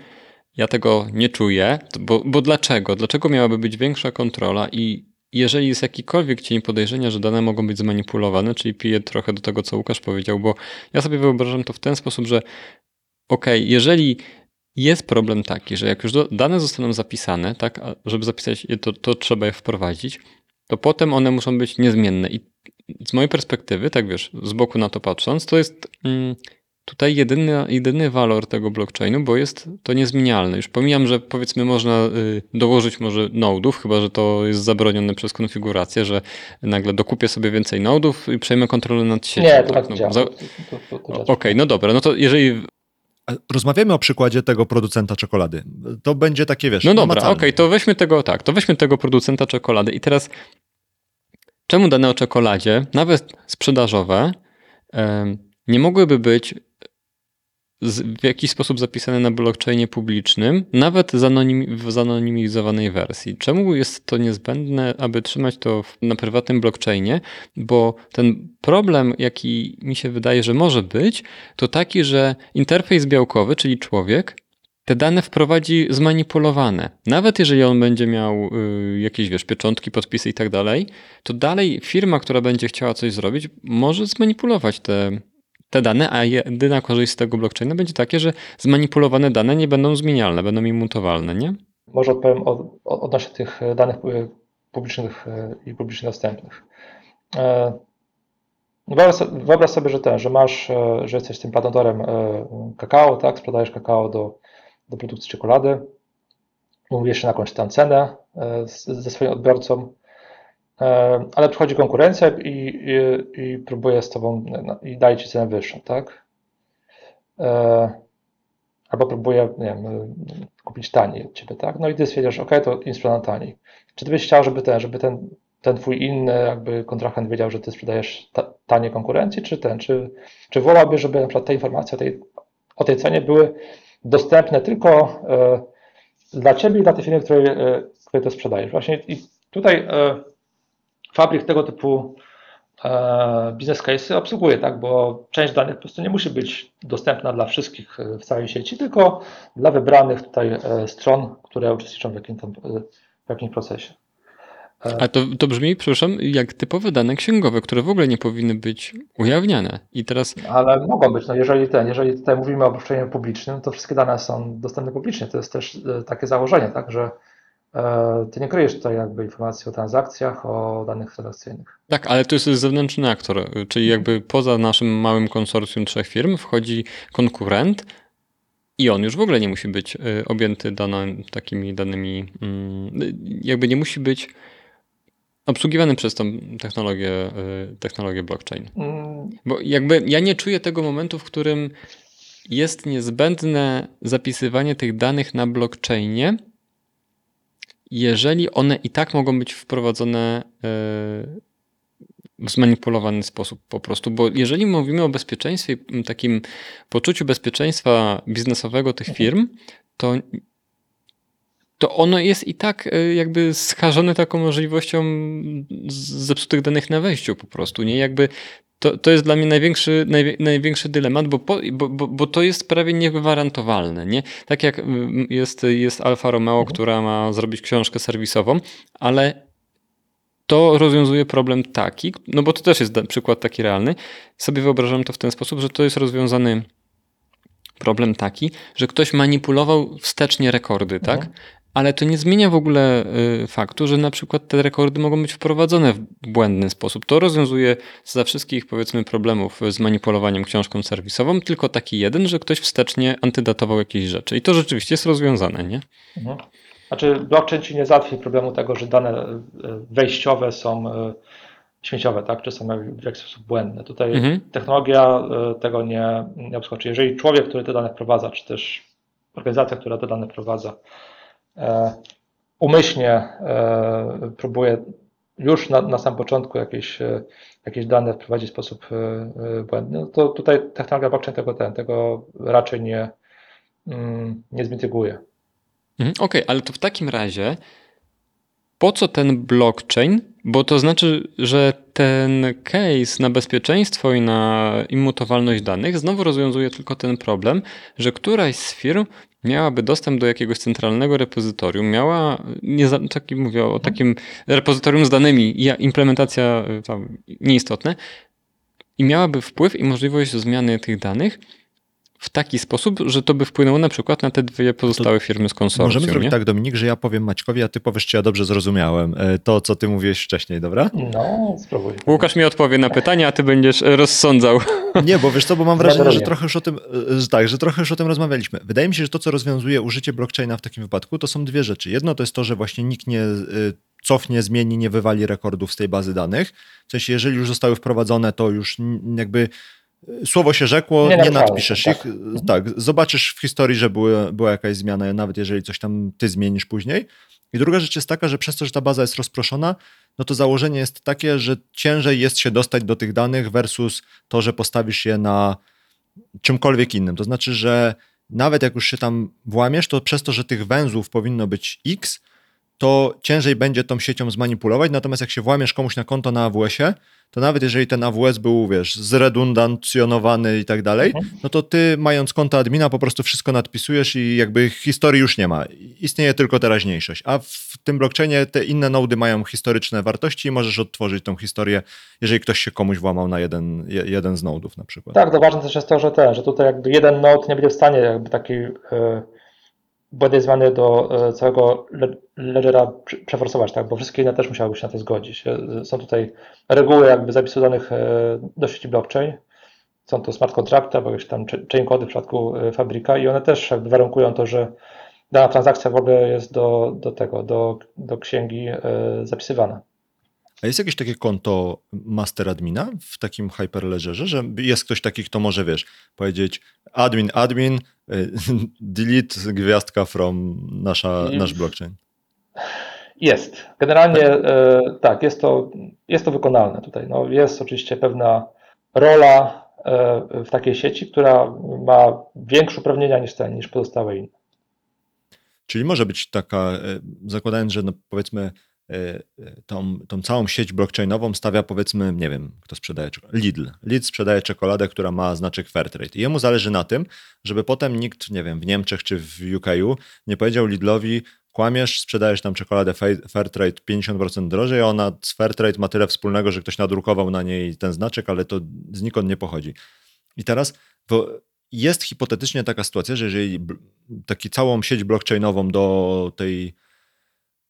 Ja tego nie czuję, bo, bo dlaczego? Dlaczego miałaby być większa kontrola i jeżeli jest jakikolwiek cień podejrzenia, że dane mogą być zmanipulowane, czyli piję trochę do tego, co Łukasz powiedział, bo ja sobie wyobrażam to w ten sposób, że okej, jeżeli jest problem taki, że jak już dane zostaną zapisane, tak, a żeby zapisać je, to, to trzeba je wprowadzić, to potem one muszą być niezmienne. I z mojej perspektywy, tak wiesz, z boku na to patrząc, to jest mm, tutaj jedyny, jedyny walor tego blockchainu, bo jest to niezmienialne. Już pomijam, że powiedzmy można y, dołożyć może nodów, chyba że to jest zabronione przez konfigurację, że nagle dokupię sobie więcej nodów i przejmę kontrolę nad siecią. Nie, to tak no, nie działa. za-. Okej, no dobra, no to jeżeli Rozmawiamy o przykładzie tego producenta czekolady. To będzie takie, wiesz, No dobra, okej, namacalne. to weźmy tego tak, to weźmy tego producenta czekolady i teraz czemu dane o czekoladzie, nawet sprzedażowe, nie mogłyby być w jakiś sposób zapisane na blockchainie publicznym, nawet w zanonimizowanej wersji. Czemu jest to niezbędne, aby trzymać to na prywatnym blockchainie? Bo ten problem, jaki mi się wydaje, że może być, to taki, że interfejs białkowy, czyli człowiek, te dane wprowadzi zmanipulowane. Nawet jeżeli on będzie miał y, jakieś, wiesz, pieczątki, podpisy i tak dalej, to dalej firma, która będzie chciała coś zrobić, może zmanipulować te, te dane, a jedyna korzyść z tego blockchaina będzie takie, że zmanipulowane dane nie będą zmienialne, będą immutowalne, nie? Może odpowiem od, od, odnośnie tych danych publicznych e, i publicznie dostępnych. E, Wyobraź so- wyobraź sobie, że ten, że masz, e, że jesteś tym plantatorem kakao, tak, sprzedajesz kakao do, do produkcji czekolady, umówisz się na jakąś tam cenę ze swoim odbiorcą, ale przychodzi konkurencja i, i, i próbuje z tobą no, i daje ci cenę wyższą, tak? E, Albo próbuje, nie wiem, e, kupić taniej od ciebie, tak? No i ty stwierdzisz, ok, to im sprzedam taniej. Czy ty byś chciał, żeby ten, żeby ten, ten twój inny jakby kontrahent wiedział, że ty sprzedajesz ta, tanie konkurencji, czy ten, czy, czy wolałbyś, żeby na przykład te informacje o tej, o tej cenie były dostępne tylko e, dla ciebie i dla tej firmy, której, e, której to sprzedajesz. Właśnie i tutaj e, fabryk tego typu e, business case obsługuje, tak, bo część danych po prostu nie musi być dostępna dla wszystkich e, w całej sieci, tylko dla wybranych tutaj e, stron, które uczestniczą w, jakim tam, w jakimś procesie. A to, to brzmi, przepraszam, jak typowe dane księgowe, które w ogóle nie powinny być ujawniane. I teraz Ale mogą być, no jeżeli ten, jeżeli tutaj mówimy o obszczeniu publicznym, to wszystkie dane są dostępne publicznie. To jest też takie założenie, tak, że ty nie kryjesz tutaj jakby informacji o transakcjach, o danych transakcyjnych. Tak, ale to jest zewnętrzny aktor, czyli jakby poza naszym małym konsorcjum trzech firm wchodzi konkurent i on już w ogóle nie musi być y, objęty dana, takimi danymi, mm, jakby nie musi być obsługiwany przez tą technologię, y, technologię blockchain. Mm, Bo jakby ja nie czuję tego momentu, w którym jest niezbędne zapisywanie tych danych na blockchainie, jeżeli one i tak mogą być wprowadzone e, w zmanipulowany sposób po prostu. Bo jeżeli mówimy o bezpieczeństwie, takim poczuciu bezpieczeństwa biznesowego tych firm, to, to ono jest i tak e, jakby skażone taką możliwością zepsutych danych na wejściu po prostu. Nie jakby to, to jest dla mnie największy, najwie, największy dylemat, bo, po, bo, bo, bo to jest prawie niegwarantowalne. Nie? Tak jak mm, jest, jest Alfa Romeo, która ma zrobić książkę serwisową, ale to rozwiązuje problem taki, no bo to też jest przykład taki realny. Sobie wyobrażam to w ten sposób, że to jest rozwiązany problem taki, że ktoś manipulował wstecznie rekordy, tak? Ale to nie zmienia w ogóle y, faktu, że na przykład te rekordy mogą być wprowadzone w błędny sposób. To rozwiązuje za wszystkich powiedzmy problemów z manipulowaniem książką serwisową, tylko taki jeden, że ktoś wstecznie antydatował jakieś rzeczy. I to rzeczywiście jest rozwiązane, nie? mhm. Znaczy, blockchain ci nie załatwi problemu tego, że dane e, wejściowe są e, śmieciowe, tak? Czy są w jakiś sposób błędne. Tutaj Mhm. technologia tego nie, nie. Czyli Jeżeli człowiek, który te dane wprowadza, czy też organizacja, która te dane wprowadza, umyślnie e, próbuje już na, na samym początku jakieś, e, jakieś dane wprowadzić w sposób e, e, błędny, no to tutaj technologia blockchain tego, ten, tego raczej nie, mm, nie zmityguje. Mhm, Okej, ale to w takim razie po co ten blockchain? Bo to znaczy, że ten case na bezpieczeństwo i na immutowalność danych znowu rozwiązuje tylko ten problem, że któraś z firm miałaby dostęp do jakiegoś centralnego repozytorium, miała, nie, taki mówię o takim repozytorium z danymi, implementacja y, tam nieistotne, i miałaby wpływ i możliwość zmiany tych danych w taki sposób, że to by wpłynęło na przykład na te dwie pozostałe firmy z konsorcjum. Możemy zrobić nie? tak, Dominik, że ja powiem Maćkowi, a ty powiesz, czy ja dobrze zrozumiałem e, to, co ty mówiłeś wcześniej, dobra? No, spróbuj. Łukasz mi odpowie na pytania, a ty będziesz rozsądzał. Nie, bo wiesz co, bo mam wrażenie, że trochę już o tym, e, tak, że trochę już o tym rozmawialiśmy. Wydaje mi się, że to, co rozwiązuje użycie blockchaina w takim wypadku, to są dwie rzeczy. Jedno to jest to, że właśnie nikt nie e, cofnie, zmieni, nie wywali rekordów z tej bazy danych. W sensie, jeżeli już zostały wprowadzone, to już jakby słowo się rzekło, Nie nie, nadpiszesz tak. ich. Tak, zobaczysz w historii, że były, była jakaś zmiana, nawet jeżeli coś tam ty zmienisz później. I druga rzecz jest taka, że przez to, że ta baza jest rozproszona, no to założenie jest takie, że ciężej jest się dostać do tych danych versus to, że postawisz je na czymkolwiek innym. To znaczy, że nawet jak już się tam włamiesz, to przez to, że tych węzłów powinno być x, to ciężej będzie tą siecią zmanipulować, natomiast jak się włamiesz komuś na konto na AWS-ie, to nawet jeżeli ten AWS był, wiesz, zredundancjonowany i tak dalej, no to ty mając konto admina po prostu wszystko nadpisujesz i jakby historii już nie ma. Istnieje tylko teraźniejszość. A w tym blockchainie te inne nody mają historyczne wartości i możesz odtworzyć tą historię, jeżeli ktoś się komuś włamał na jeden, je- jeden z nodów na przykład. Tak, to ważne też jest to, że ten, że tutaj jakby jeden node nie będzie w stanie jakby takiej e, błędnej zmiany do e, całego le- ledgera prze- przeforsować, tak, bo wszystkie inne też musiałyby się na to zgodzić. E, Są tutaj reguły jakby zapisu danych e, do sieci blockchain, są to smart kontrakty albo jakieś tam ch- chain kody w przypadku fabryka i one też jakby warunkują to, że dana transakcja w ogóle jest do, do tego, do, do księgi zapisywana. A jest jakieś takie konto master admina w takim hyperledgerze, że jest ktoś taki, kto może, wiesz, powiedzieć admin, admin, delete gwiazdka from nasza, nasz blockchain. Jest. Generalnie e, tak, jest to, jest to wykonalne tutaj. No, jest oczywiście pewna rola e, w takiej sieci, która ma większe uprawnienia niż ten, niż pozostałe inne. Czyli może być taka, y, zakładając, że no powiedzmy tą, tą całą sieć blockchainową stawia powiedzmy, nie wiem, kto sprzedaje czekoladę, Lidl. Lidl sprzedaje czekoladę, która ma znaczek Fairtrade i jemu zależy na tym, żeby potem nikt, nie wiem, w Niemczech czy w UK nie powiedział Lidlowi, kłamiesz, sprzedajesz tam czekoladę Fa- Fairtrade 50% drożej, a ona z Fairtrade ma tyle wspólnego, że ktoś nadrukował na niej ten znaczek, ale to znikąd nie pochodzi. I teraz jest hipotetycznie taka sytuacja, że jeżeli taki całą sieć blockchainową do tej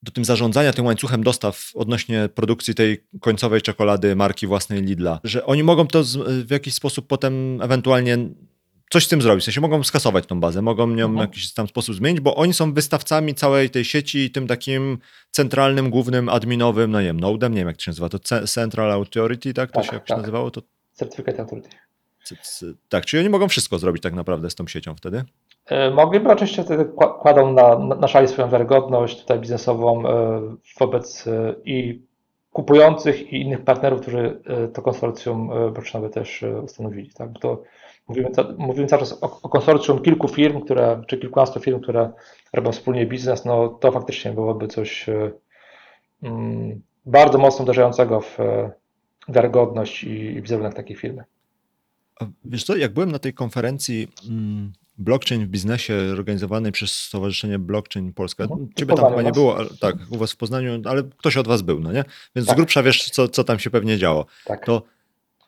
do tym zarządzania tym łańcuchem dostaw odnośnie produkcji tej końcowej czekolady marki własnej Lidla, że oni mogą to w jakiś sposób potem ewentualnie coś z tym zrobić. W sensie mogą skasować tą bazę, mogą ją w Mhm. jakiś tam sposób zmienić, bo oni są wystawcami całej tej sieci i tym takim centralnym, głównym, adminowym, no nie wiem, nodem, nie wiem jak to się nazywa, to Ce- Central Authority, tak? To Tak, się jakoś tak. nazywało? To, Certificate Authority. tak, czyli oni mogą wszystko zrobić tak naprawdę z tą siecią wtedy? E, Mogliby oczywiście wtedy kła- kładą na, na, szali swoją wiarygodność tutaj biznesową e, wobec e, i kupujących i innych partnerów, którzy to konsorcjum e, blockchainowe też ustanowili. Tak? Bo to mówimy, mówimy cały czas o, o konsorcjum kilku firm, które, czy kilkunastu firm, które robią wspólnie biznes, no to faktycznie byłoby coś mm, bardzo mocno uderzającego w wiarygodność i, i wizerunek takiej firmy. Wiesz co, jak byłem na tej konferencji mm, blockchain w biznesie organizowanej przez Stowarzyszenie Blockchain Polska, Mhm. Ciebie tam chyba nie było, ale, tak, u was w Poznaniu, ale ktoś od was był, no nie? Więc z Tak. grubsza wiesz, co, co tam się pewnie działo. Tak. To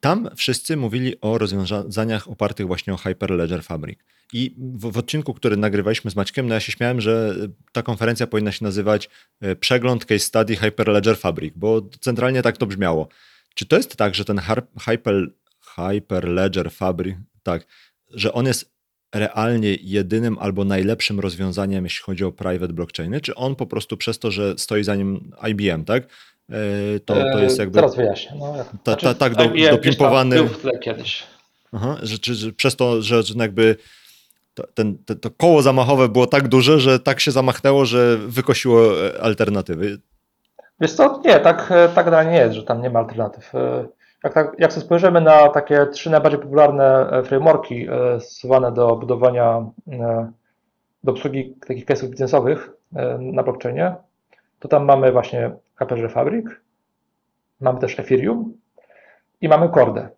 tam wszyscy mówili o rozwiązaniach opartych właśnie o Hyperledger Fabric. I w, w odcinku, który nagrywaliśmy z Maćkiem, no ja się śmiałem, że ta konferencja powinna się nazywać e, Przegląd Case Study Hyperledger Fabric, bo centralnie tak to brzmiało. Czy to jest tak, że ten Hyper, Hyperledger Fabric, tak, że on jest realnie jedynym albo najlepszym rozwiązaniem, jeśli chodzi o private blockchainy, czy on po prostu przez to, że stoi za nim IBM, tak? e, To, to jest E, jakby. Zaraz wyjaśnię. No, Ta- ta- tak do- IBM dopimpowany- Był w tle kiedyś. Aha, że, czy, że przez to, że, że jakby to, ten, te, to koło zamachowe było tak duże, że tak się zamachnęło, że wykosiło e, alternatywy. Wiesz co, nie, tak, tak generalnie nie jest, że tam nie ma alternatyw. Jak, tak, jak sobie spojrzymy na takie trzy najbardziej popularne e, frameworki e, stosowane do budowania, e, do obsługi takich case'ów biznesowych na blockchainie, to tam mamy właśnie Hyperledger Fabric, mamy też Ethereum i mamy Cordę.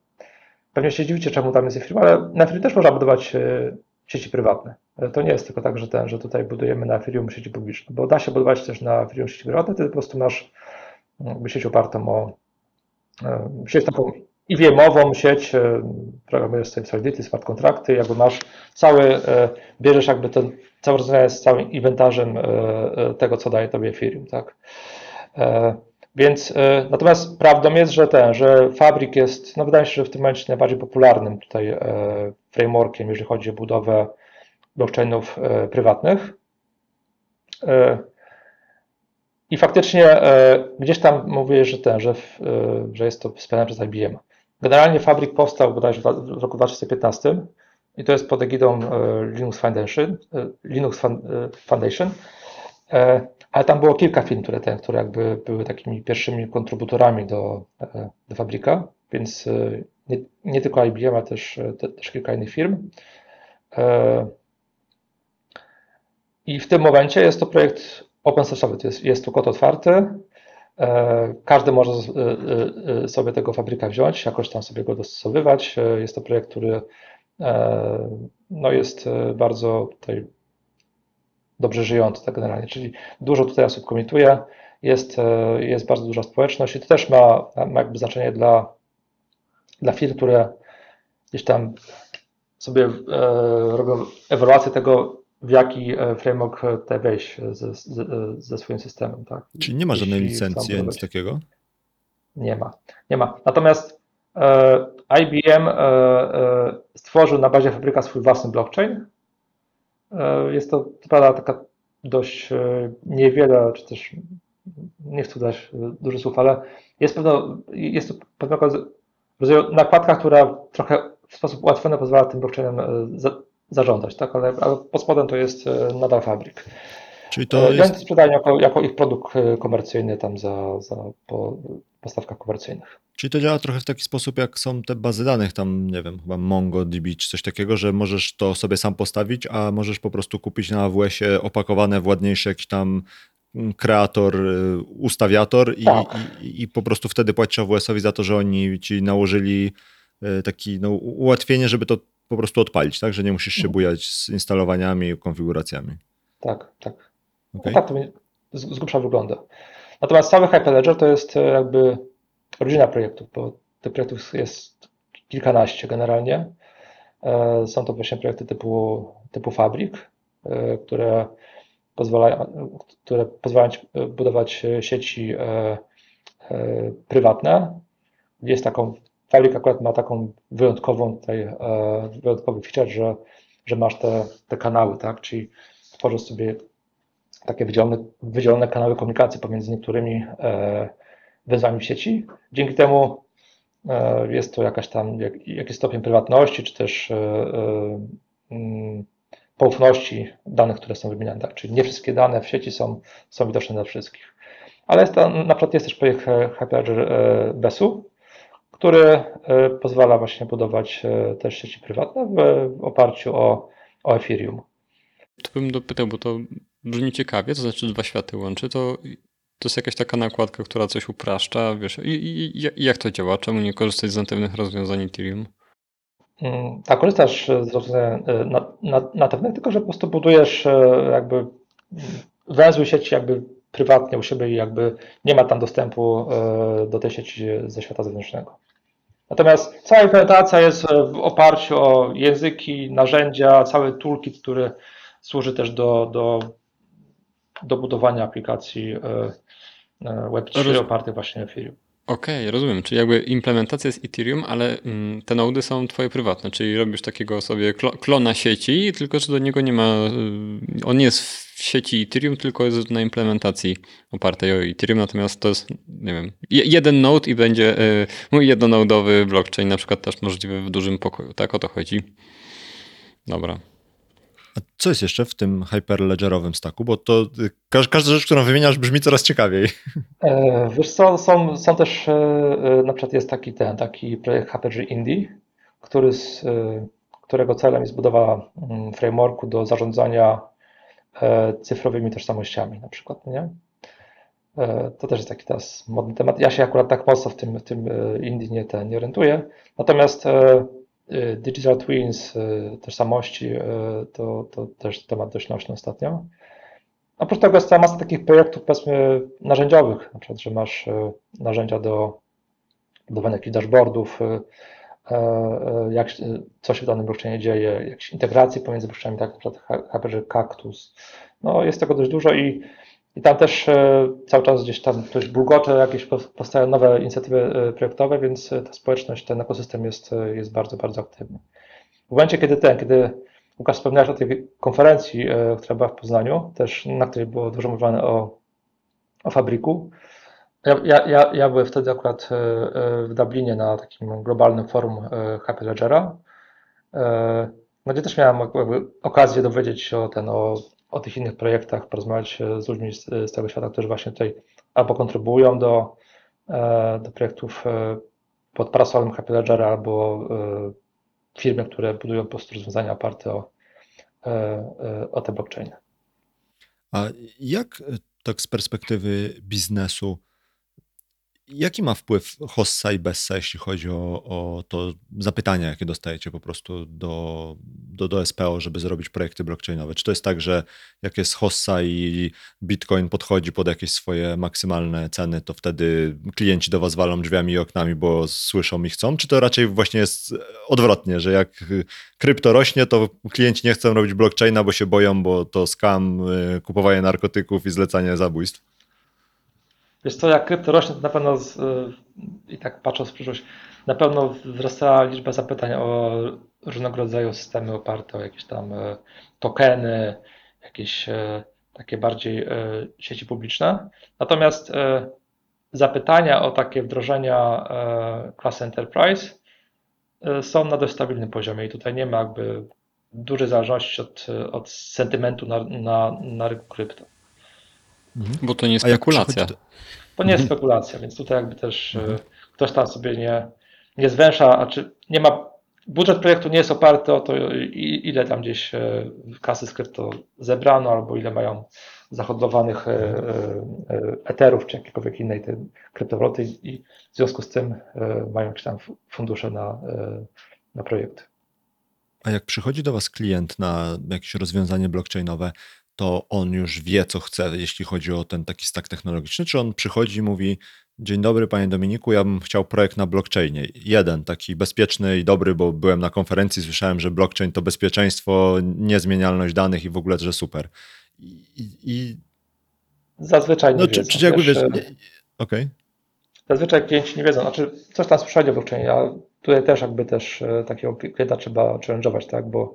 Pewnie się dziwicie, czemu tam jest Ethereum, ale na Ethereum też można budować sieci prywatne. To nie jest tylko tak, że, ten, że tutaj budujemy na Ethereum sieci publiczne, bo da się budować też na Ethereum sieci prywatne, ty po prostu masz jakby sieć opartą o sieć taką IWM-ową sieć, e, programujesz sobie Solidity, smart kontrakty, jakby masz cały, e, bierzesz jakby ten całe rozwiązanie z całym inwentarzem e, e, tego, co daje tobie Ethereum, tak? E, Więc e, natomiast prawdą jest, że ten, że Fabric jest, no wydaje się, że w tym momencie najbardziej popularnym tutaj e, frameworkiem, jeżeli chodzi o budowę blockchainów e, prywatnych. I faktycznie e, gdzieś tam mówię, że ten, że, e, że jest to wspierane przez IBM. Generalnie Fabric powstał bodajże w roku 2015 i to jest pod egidą e, Linux Foundation, Linux Foundation. Ale tam było kilka firm, które, ten, które jakby były takimi pierwszymi kontrybutorami do, do Fabrika, więc nie, nie tylko IBM, ale też, te, też kilka innych firm. I w tym momencie jest to projekt open source'owy, to jest, jest tu kod otwarty. E, Każdy może e, e, sobie tego fabryka wziąć, jakoś tam sobie go dostosowywać. Jest to projekt, który no jest bardzo tutaj dobrze żyjący tak generalnie, czyli dużo tutaj osób komituje, jest, jest bardzo duża społeczność i to też ma, ma jakby znaczenie dla, dla firm, które gdzieś tam sobie robią ewaluację tego, w jaki e, framework te wejść ze, ze, ze swoim systemem. Tak? Czyli nie ma żadnej Jeśli licencji, nic takiego. Nie ma, nie ma. Natomiast e, IBM e, e, stworzył na bazie fabryka swój własny blockchain. E, jest to, prawda, taka dość e, niewiele, czy też nie chcę dać dużo słów, ale jest, pewno, jest to pewnego rodzaju nakładka, która trochę w sposób ułatwiony pozwala tym blockchainem za, zarządzać, tak? ale, ale pod spodem to jest e, nadal fabryk. Czyli To to jest, sprzedają jako, jako ich produkt e, komercyjny tam za, za po postawkach komercyjnych. czyli to działa trochę w taki sposób, jak są te bazy danych, tam nie wiem, chyba MongoDB czy coś takiego, że możesz to sobie sam postawić, a możesz po prostu kupić na AWS-ie opakowane w ładniejszy jakiś tam mm, kreator, y, ustawiator i, Tak. i, i po prostu wtedy płacisz AWS-owi za to, że oni ci nałożyli y, taki no, ułatwienie, żeby to po prostu odpalić, tak? Że nie musisz się Mhm. bujać z instalowaniami i konfiguracjami. Tak, tak. No tak to z, z grubsza wygląda. Natomiast cały Hyperledger to jest e, jakby rodzina projektów, bo tych projektów jest kilkanaście generalnie. E, Są to właśnie projekty typu, typu Fabrik, e, które pozwalają, które pozwalają ci budować sieci prywatne, gdzie jest taką, Fabrik akurat ma taką wyjątkową tutaj, e, wyjątkowy feature, że, że masz te, te kanały, tak, czyli tworzysz sobie takie wydzielone, wydzielone kanały komunikacji pomiędzy niektórymi e, węzłami w sieci. Dzięki temu e, jest to jakaś tam, jak, jakiś stopień prywatności, czy też mm, poufności danych, które są wymieniane. Tak? Czyli nie wszystkie dane w sieci są, są widoczne dla wszystkich. Ale jest na przykład jest też projekt Hyperledger Besu, który e, pozwala właśnie budować e, też sieci prywatne w, oparciu o, o Ethereum. To bym dopytał, bo to brzmi ciekawie, to znaczy dwa światy łączy, to, to jest jakaś taka nakładka, która coś upraszcza, wiesz, i, i, i jak to działa? Czemu nie korzystać z natywnych rozwiązań Ethereum? Mm, Tak, korzystasz z rozwiązań e, na- na- natywnych, tylko że po prostu budujesz jakby węzły sieci jakby prywatnie u siebie i jakby nie ma tam dostępu do tej sieci ze świata zewnętrznego. Natomiast cała implementacja jest e, w oparciu o języki, narzędzia, cały toolkit, który służy też do, do, do budowania aplikacji e, e, Web3 Roz- opartych właśnie na Ethereum. Okej, rozumiem. Czyli jakby implementacja jest Ethereum, ale mm, te nody są twoje prywatne, czyli robisz takiego sobie klo- klona sieci, tylko że do niego nie ma, y, on nie jest w sieci Ethereum, tylko jest na implementacji opartej o Ethereum, natomiast to jest, nie wiem, je- jeden node i będzie y, mój jednonodowy blockchain na przykład też możliwy w dużym pokoju, tak? O to chodzi. Dobra. A co jest jeszcze w tym hyperledgerowym stacku? Bo to każ, każda rzecz, którą wymieniasz, brzmi coraz ciekawiej. E, Wiesz co, są, są też, e, e, na przykład jest taki ten, taki projekt HPG Indie, który z, e, którego celem jest budowa mm, frameworku do zarządzania e, cyfrowymi tożsamościami na przykład, nie? E, To też jest taki teraz modny temat. Ja się akurat tak mocno w tym, w tym Indie nie, ten, nie orientuję. Natomiast Digital Twins, e, tożsamości, e, to, to też temat dość nośny ostatnio. Oprócz tego jest cała masa takich projektów, powiedzmy, narzędziowych, na przykład, że masz narzędzia do budowania jakichś dashboardów, jak, co się w danym blockchainie dzieje, jakieś integracje pomiędzy blockchainami, tak, na przykład HPG Cactus. No, jest tego dość dużo i, i tam też e, cały czas gdzieś tam dość bulgocze, jakieś pow- powstają nowe inicjatywy e, projektowe, więc e, ta społeczność, ten ekosystem jest, jest bardzo, bardzo aktywny. W momencie, kiedy ten, kiedy Łukasz wspomniałeś o tej konferencji, która była w Poznaniu, też na której było dużo mówione o, o fabryku. Ja, ja, ja, byłem wtedy akurat w Dublinie na takim globalnym forum Happy Ledgera, no gdzie też miałem okazję dowiedzieć się o, ten, o, o tych innych projektach, porozmawiać z ludźmi z, z tego świata, którzy właśnie tutaj albo kontrybuują do, e, do projektów e, pod parasolem Happy Ledgera, albo e, firmy, które budują po prostu rozwiązania oparte o, o te blockchainy. A jak tak z perspektywy biznesu, jaki ma wpływ Hossa i Bessa, jeśli chodzi o, o to zapytania, jakie dostajecie po prostu do, do, do SPO, żeby zrobić projekty blockchainowe? Czy to jest tak, że jak jest Hossa i Bitcoin podchodzi pod jakieś swoje maksymalne ceny, to wtedy klienci do was walą drzwiami i oknami, bo słyszą i chcą? Czy to raczej właśnie jest odwrotnie, że jak krypto rośnie, to klienci nie chcą robić blockchaina, bo się boją, bo to skam, y, kupowanie narkotyków i zlecanie zabójstw. Wiesz co, jak krypto rośnie, to na pewno z, y, i tak patrząc w przyszłość, na pewno wzrasta liczba zapytań o różnego rodzaju systemy oparte o jakieś tam y, tokeny, jakieś y, takie bardziej sieci publiczne. Natomiast zapytania o takie wdrożenia klasy Enterprise są na dość stabilnym poziomie i tutaj nie ma jakby dużej zależności od, od sentymentu na, na, na rynku krypto. Bo to nie jest spekulacja. do- To nie jest Mhm. spekulacja, więc tutaj jakby też Mhm. e, ktoś tam sobie nie, nie zwęsza, a czy nie ma, budżet projektu nie jest oparty o to, i- ile tam gdzieś e, kasy z krypto zebrano, albo ile mają zahodlowanych e, eterów, czy jakiejkolwiek innej tej kryptowaluty i w związku z tym mają jakieś tam fu- fundusze na, na projekty. A jak przychodzi do Was klient na jakieś rozwiązanie blockchainowe, to on już wie, co chce, jeśli chodzi o ten taki stack technologiczny? Czy on przychodzi i mówi: Dzień dobry, panie Dominiku, ja bym chciał projekt na blockchainie. Jeden, taki bezpieczny i dobry, bo byłem na konferencji, słyszałem, że blockchain to bezpieczeństwo, niezmienialność danych i w ogóle, że super. I, i, Zazwyczaj nie no, czy, wiedzą. czy jakby wiesz. e, Okej. Zazwyczaj klienci nie wiedzą, znaczy coś tam słyszeli o blockchainie, a tutaj też jakby też e, takiego klienta trzeba challenge'ować, tak, bo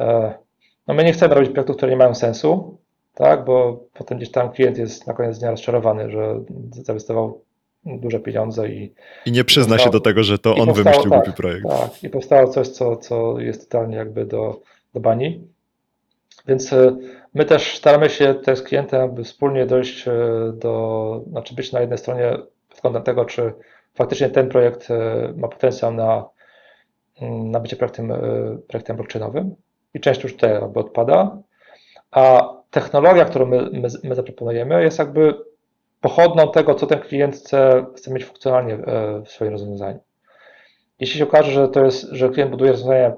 e, no my nie chcemy robić projektów, które nie mają sensu, tak, bo potem gdzieś tam klient jest na koniec dnia rozczarowany, że zainwestował duże pieniądze i I nie przyzna się do tego, że to on powstało, wymyślił tak, głupi projekt. Tak, i powstało coś, co, co jest totalnie jakby do, do bani. Więc e, my też staramy się też z klientem aby wspólnie dojść e, do, znaczy być na jednej stronie pod kątem tego, czy faktycznie ten projekt e, ma potencjał na, mm, na bycie projektem, projektem blockchainowym i część już tutaj jakby odpada, a technologia, którą my, my, my zaproponujemy jest jakby pochodną tego, co ten klient chce, chce mieć funkcjonalnie e, w swoim rozwiązaniu. Jeśli się okaże, że to jest, że klient buduje rozwiązania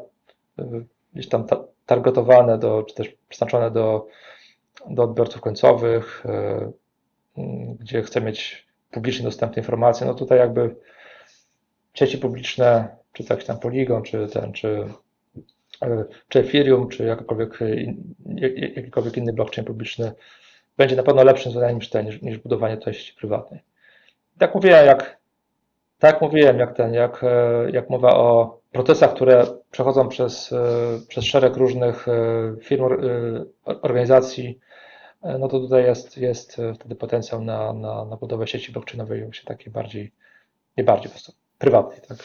e, gdzieś tam ta, targetowane do, czy też przeznaczone do, do odbiorców końcowych, e, m, gdzie chce mieć publicznie dostępne informacje, no tutaj jakby sieci publiczne, czy jakiś tam Polygon, czy ten, czy, czy Ethereum, czy jak- jakikolwiek inny blockchain publiczny, będzie na pewno lepszym rozwiązaniem niż ten, niż, niż budowanie sieci prywatnej. Tak mówiłem, jak, tak mówiłem, jak ten, jak, e, jak mowa o procesach, które przechodzą przez, e, przez szereg różnych e, firm, or- e, organizacji, e, no to tutaj jest, jest e, wtedy potencjał na, na, na budowę sieci blockchainowej, właśnie takiej bardziej, nie bardziej po prostu, prywatnej, tak.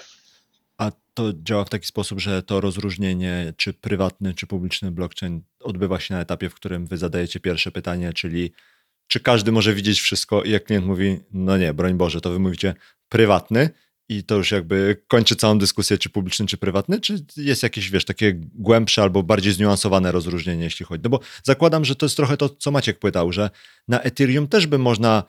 A to działa w taki sposób, że to rozróżnienie, czy prywatny, czy publiczny blockchain odbywa się na etapie, w którym wy zadajecie pierwsze pytanie, czyli czy każdy może widzieć wszystko i jak klient mówi, no nie, broń Boże, to wy mówicie prywatny i to już jakby kończy całą dyskusję, czy publiczny, czy prywatny, czy jest jakieś, wiesz, takie głębsze albo bardziej zniuansowane rozróżnienie, jeśli chodzi. No bo zakładam, że to jest trochę to, co Maciek pytał, że na Ethereum też by można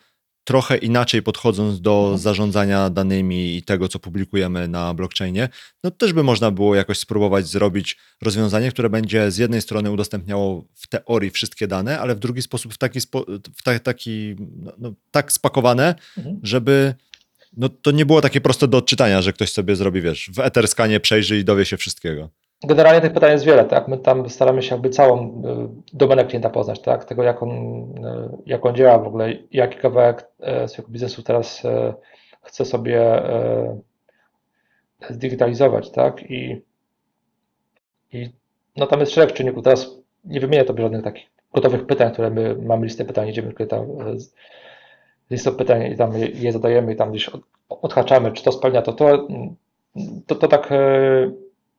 trochę inaczej podchodząc do zarządzania danymi i tego, co publikujemy na blockchainie, no też by można było jakoś spróbować zrobić rozwiązanie, które będzie z jednej strony udostępniało w teorii wszystkie dane, ale w drugi sposób w taki, spo, w ta, taki no, no, tak spakowane, Mhm. żeby no, to nie było takie proste do odczytania, że ktoś sobie zrobi, wiesz, w Etherscanie przejrzy i dowie się wszystkiego. Generalnie tych pytań jest wiele, tak? My tam staramy się jakby całą y, domenę klienta poznać, tak? Tego, jak on, y, jak on działa w ogóle, jaki kawałek e, swojego biznesu teraz chce sobie zdigitalizować, tak? I, i no tam jest szereg czynników. Teraz nie wymienię tobie żadnych takich gotowych pytań, które my mamy listę pytań, idziemy z listą pytań i tam je, je zadajemy i tam gdzieś od, odhaczamy, czy to spełnia to, to, to, to tak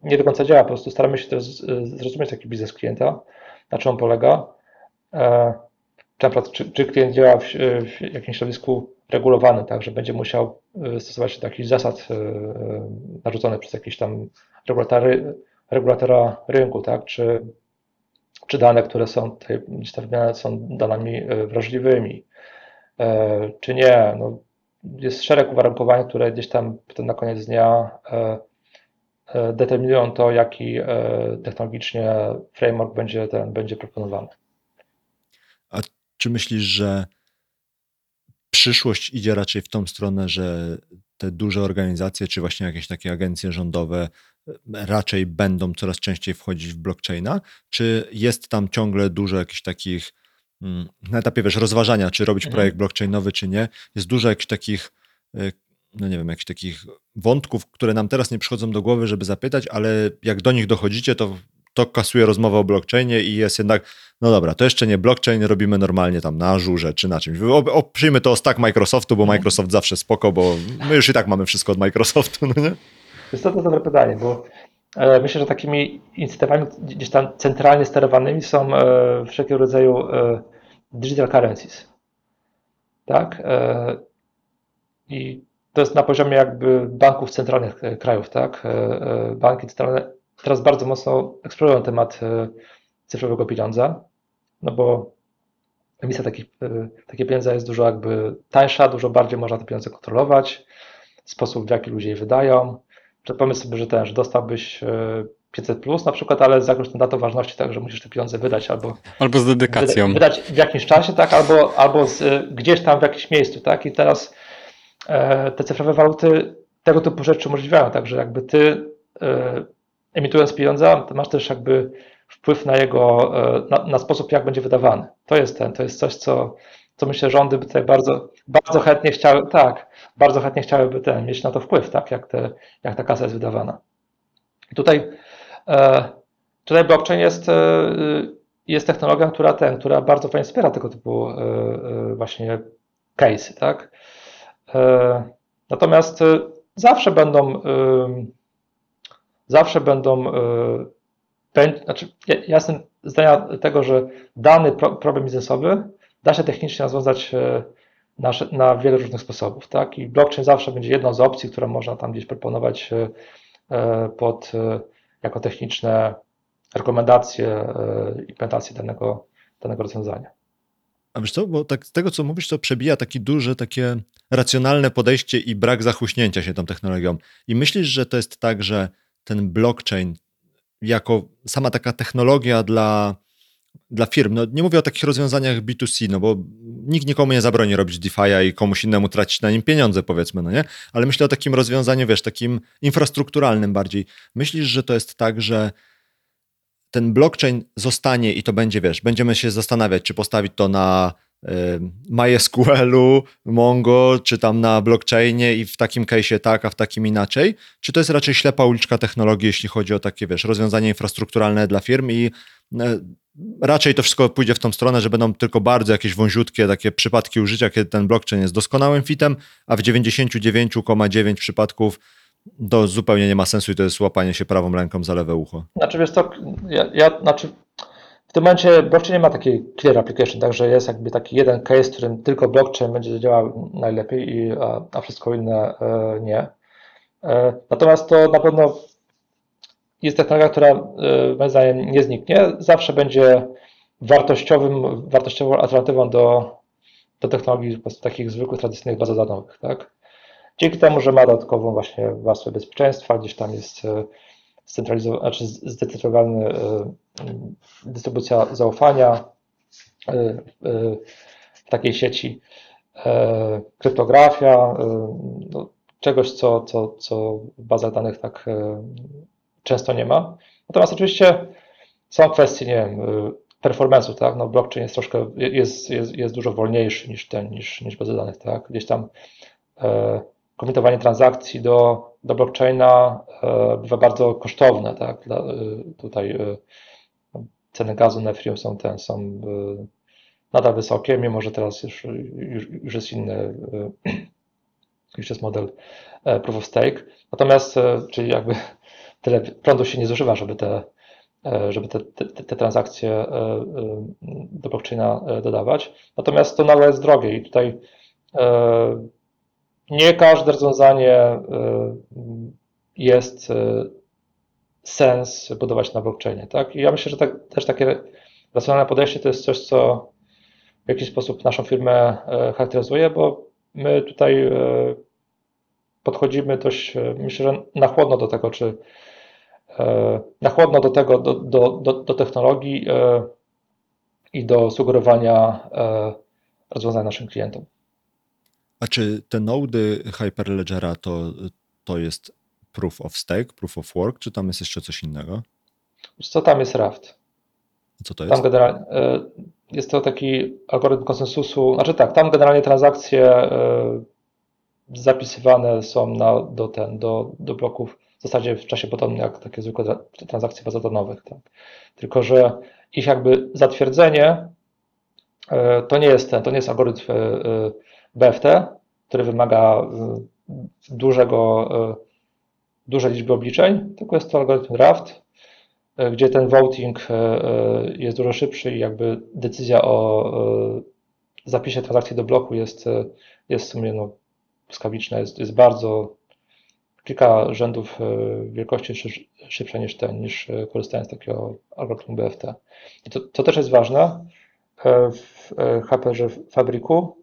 nie do końca działa. Po prostu staramy się też z- zrozumieć taki biznes klienta, na czym on polega. E, Czy, czy, klient działa w, w jakimś środowisku regulowanym, tak, że będzie musiał e, stosować się do jakichś zasad e, e, narzuconych przez jakieś tam regulatory, regulatora rynku, tak, czy, czy dane, które są tutaj wymieniane, są danami e, wrażliwymi, e, czy nie. No, jest szereg uwarunkowań, które gdzieś tam na koniec dnia e, e, determinują to, jaki e, technologicznie framework będzie, ten, będzie proponowany. Czy myślisz, że przyszłość idzie raczej w tą stronę, że te duże organizacje, czy właśnie jakieś takie agencje rządowe e, raczej będą coraz częściej wchodzić w blockchaina? Czy jest tam ciągle dużo jakichś takich mm, na etapie, wiesz, rozważania, czy robić Mhm. projekt blockchainowy, czy nie? Jest dużo jakichś takich, e, no nie wiem, jakichś takich wątków, które nam teraz nie przychodzą do głowy, żeby zapytać, ale jak do nich dochodzicie, to to kasuje rozmowę o blockchainie i jest jednak, no dobra, to jeszcze nie blockchain, robimy normalnie tam na Azurze czy na czymś. O, o, przyjmy to stack Microsoftu, bo Microsoft zawsze spoko, bo my już i tak mamy wszystko od Microsoftu, no nie? Jest to, to dobre pytanie, bo e, myślę, że takimi inicjatywami gdzieś tam centralnie sterowanymi są e, wszelkiego rodzaju e, digital currencies. Tak? E, I to jest na poziomie jakby banków centralnych e, krajów, tak? E, e, banki centralne teraz bardzo mocno eksplorują temat cyfrowego pieniądza, no bo emisja takich, e, takiego pieniądza jest dużo jakby tańsza, dużo bardziej można te pieniądze kontrolować, sposób w jaki ludzie je wydają. Pomyśl sobie, że ten, że dostałbyś e, 500 plus na przykład, ale z jakąś datą ważności, tak, że musisz te pieniądze wydać albo Albo z dedykacją. wyda- wydać w jakimś czasie, tak, albo, albo z, gdzieś tam w jakimś miejscu, tak, i teraz te cyfrowe waluty tego typu rzeczy umożliwiają, także jakby ty e, emitując pieniądze, masz też jakby wpływ na jego, e, na, na sposób, jak będzie wydawany. To jest ten, to jest coś, co, co myślę, rządy by tutaj bardzo, bardzo chętnie chciały, tak, bardzo chętnie chciałyby ten, mieć na to wpływ, tak, jak, te, jak ta kasa jest wydawana. I tutaj, e, tutaj blockchain jest, e, jest technologią, która ten, która bardzo fajnie wspiera tego typu e, e, właśnie case'y, tak. E, Natomiast e, zawsze będą, ym, zawsze będą, bę- znaczy ja, jestem zdania tego, że dany pro, problem biznesowy da się technicznie rozwiązać e, na, na wiele różnych sposobów, tak? I blockchain zawsze będzie jedną z opcji, którą można tam gdzieś proponować e, e, pod, e, jako techniczne rekomendacje e, implementacji danego, danego rozwiązania. A wiesz co, bo tak z tego, co mówisz, to przebija taki duże, takie racjonalne podejście i brak zachuśnięcia się tą technologią. I myślisz, że to jest tak, że ten blockchain jako sama taka technologia dla, dla firm, no nie mówię o takich rozwiązaniach B2C, no bo nikt nikomu nie zabroni robić DeFi'a i komuś innemu tracić na nim pieniądze, powiedzmy, no nie? Ale myślę o takim rozwiązaniu, wiesz, takim infrastrukturalnym bardziej. Myślisz, że to jest tak, że ten blockchain zostanie i to będzie, wiesz, będziemy się zastanawiać, czy postawić to na y, MySQL-u, Mongo, czy tam na blockchainie i w takim case'ie tak, a w takim inaczej? Czy to jest raczej ślepa uliczka technologii, jeśli chodzi o takie, wiesz, rozwiązania infrastrukturalne dla firm i y, raczej to wszystko pójdzie w tą stronę, że będą tylko bardzo jakieś wąziutkie takie przypadki użycia, kiedy ten blockchain jest doskonałym fitem, a w 99,9 przypadków to zupełnie nie ma sensu i to jest łapanie się prawą ręką za lewe ucho. Znaczy wiesz co, ja, ja znaczy w tym momencie blockchain nie ma takiej clear application, także jest jakby taki jeden case, w którym tylko blockchain będzie działał najlepiej, i, a, a wszystko inne e, nie. E, natomiast to na pewno jest technologia, która e, moim zdaniem nie zniknie. Zawsze będzie wartościowym, wartościową alternatywą do, do technologii takich zwykłych, tradycyjnych bazodanowych, tak? Dzięki temu, że ma dodatkową właśnie warstwę bezpieczeństwa, gdzieś tam jest e, scentralizowany, znaczy zdecentralizowany e, dystrybucja zaufania e, w takiej sieci, kryptografia, no, czegoś, co, co, co w bazach danych tak często nie ma. Natomiast oczywiście są kwestie, nie wiem, performance'u, tak? No blockchain jest troszkę, jest, jest, jest dużo wolniejszy niż ten, niż, niż bazy danych, tak? Gdzieś tam komitowanie transakcji do, do blockchaina e, bywa bardzo kosztowne, tak? Dla, e, tutaj e, ceny gazu na Ethereum są ten, są nadal wysokie, mimo że teraz już, już, już jest inny, już jest model proof of stake. Natomiast, czyli jakby tyle prądu się nie zużywa, żeby te, żeby te, te, te transakcje do blockchaina dodawać. Natomiast to nadal jest drogie i tutaj nie każde rozwiązanie e, jest e, sens budować na blockchainie, tak? I ja myślę, że tak, też takie racjonalne podejście to jest coś, co w jakiś sposób naszą firmę e, charakteryzuje, bo my tutaj podchodzimy dość, myślę, że na chłodno do tego, czy na chłodno do tego, do, do, do, do technologii i do sugerowania rozwiązań naszym klientom. A czy te nody Hyperledgera to, to jest proof of stake, proof of work, czy tam jest jeszcze coś innego? Co tam jest Raft? Co to Tam jest? generalnie e, jest to taki algorytm konsensusu. Znaczy tak, tam generalnie transakcje e, zapisywane są na, do, ten, do, do bloków w zasadzie w czasie podobnym jak takie zwykłe tra- transakcje bazodanowych. Tak. Tylko, że ich jakby zatwierdzenie e, to nie jest ten, to nie jest algorytm BFT, który wymaga e, dużego, e, dużej liczby obliczeń, tylko jest to algorytm Raft, e, gdzie ten voting jest dużo szybszy i jakby decyzja o zapisie transakcji do bloku jest, jest w sumie no, błyskawiczna, jest, jest bardzo kilka rzędów wielkości szyb- szybsza niż ten, niż korzystając z takiego algorytmu BFT. I to, to też jest ważne. W e, Fabriku mm,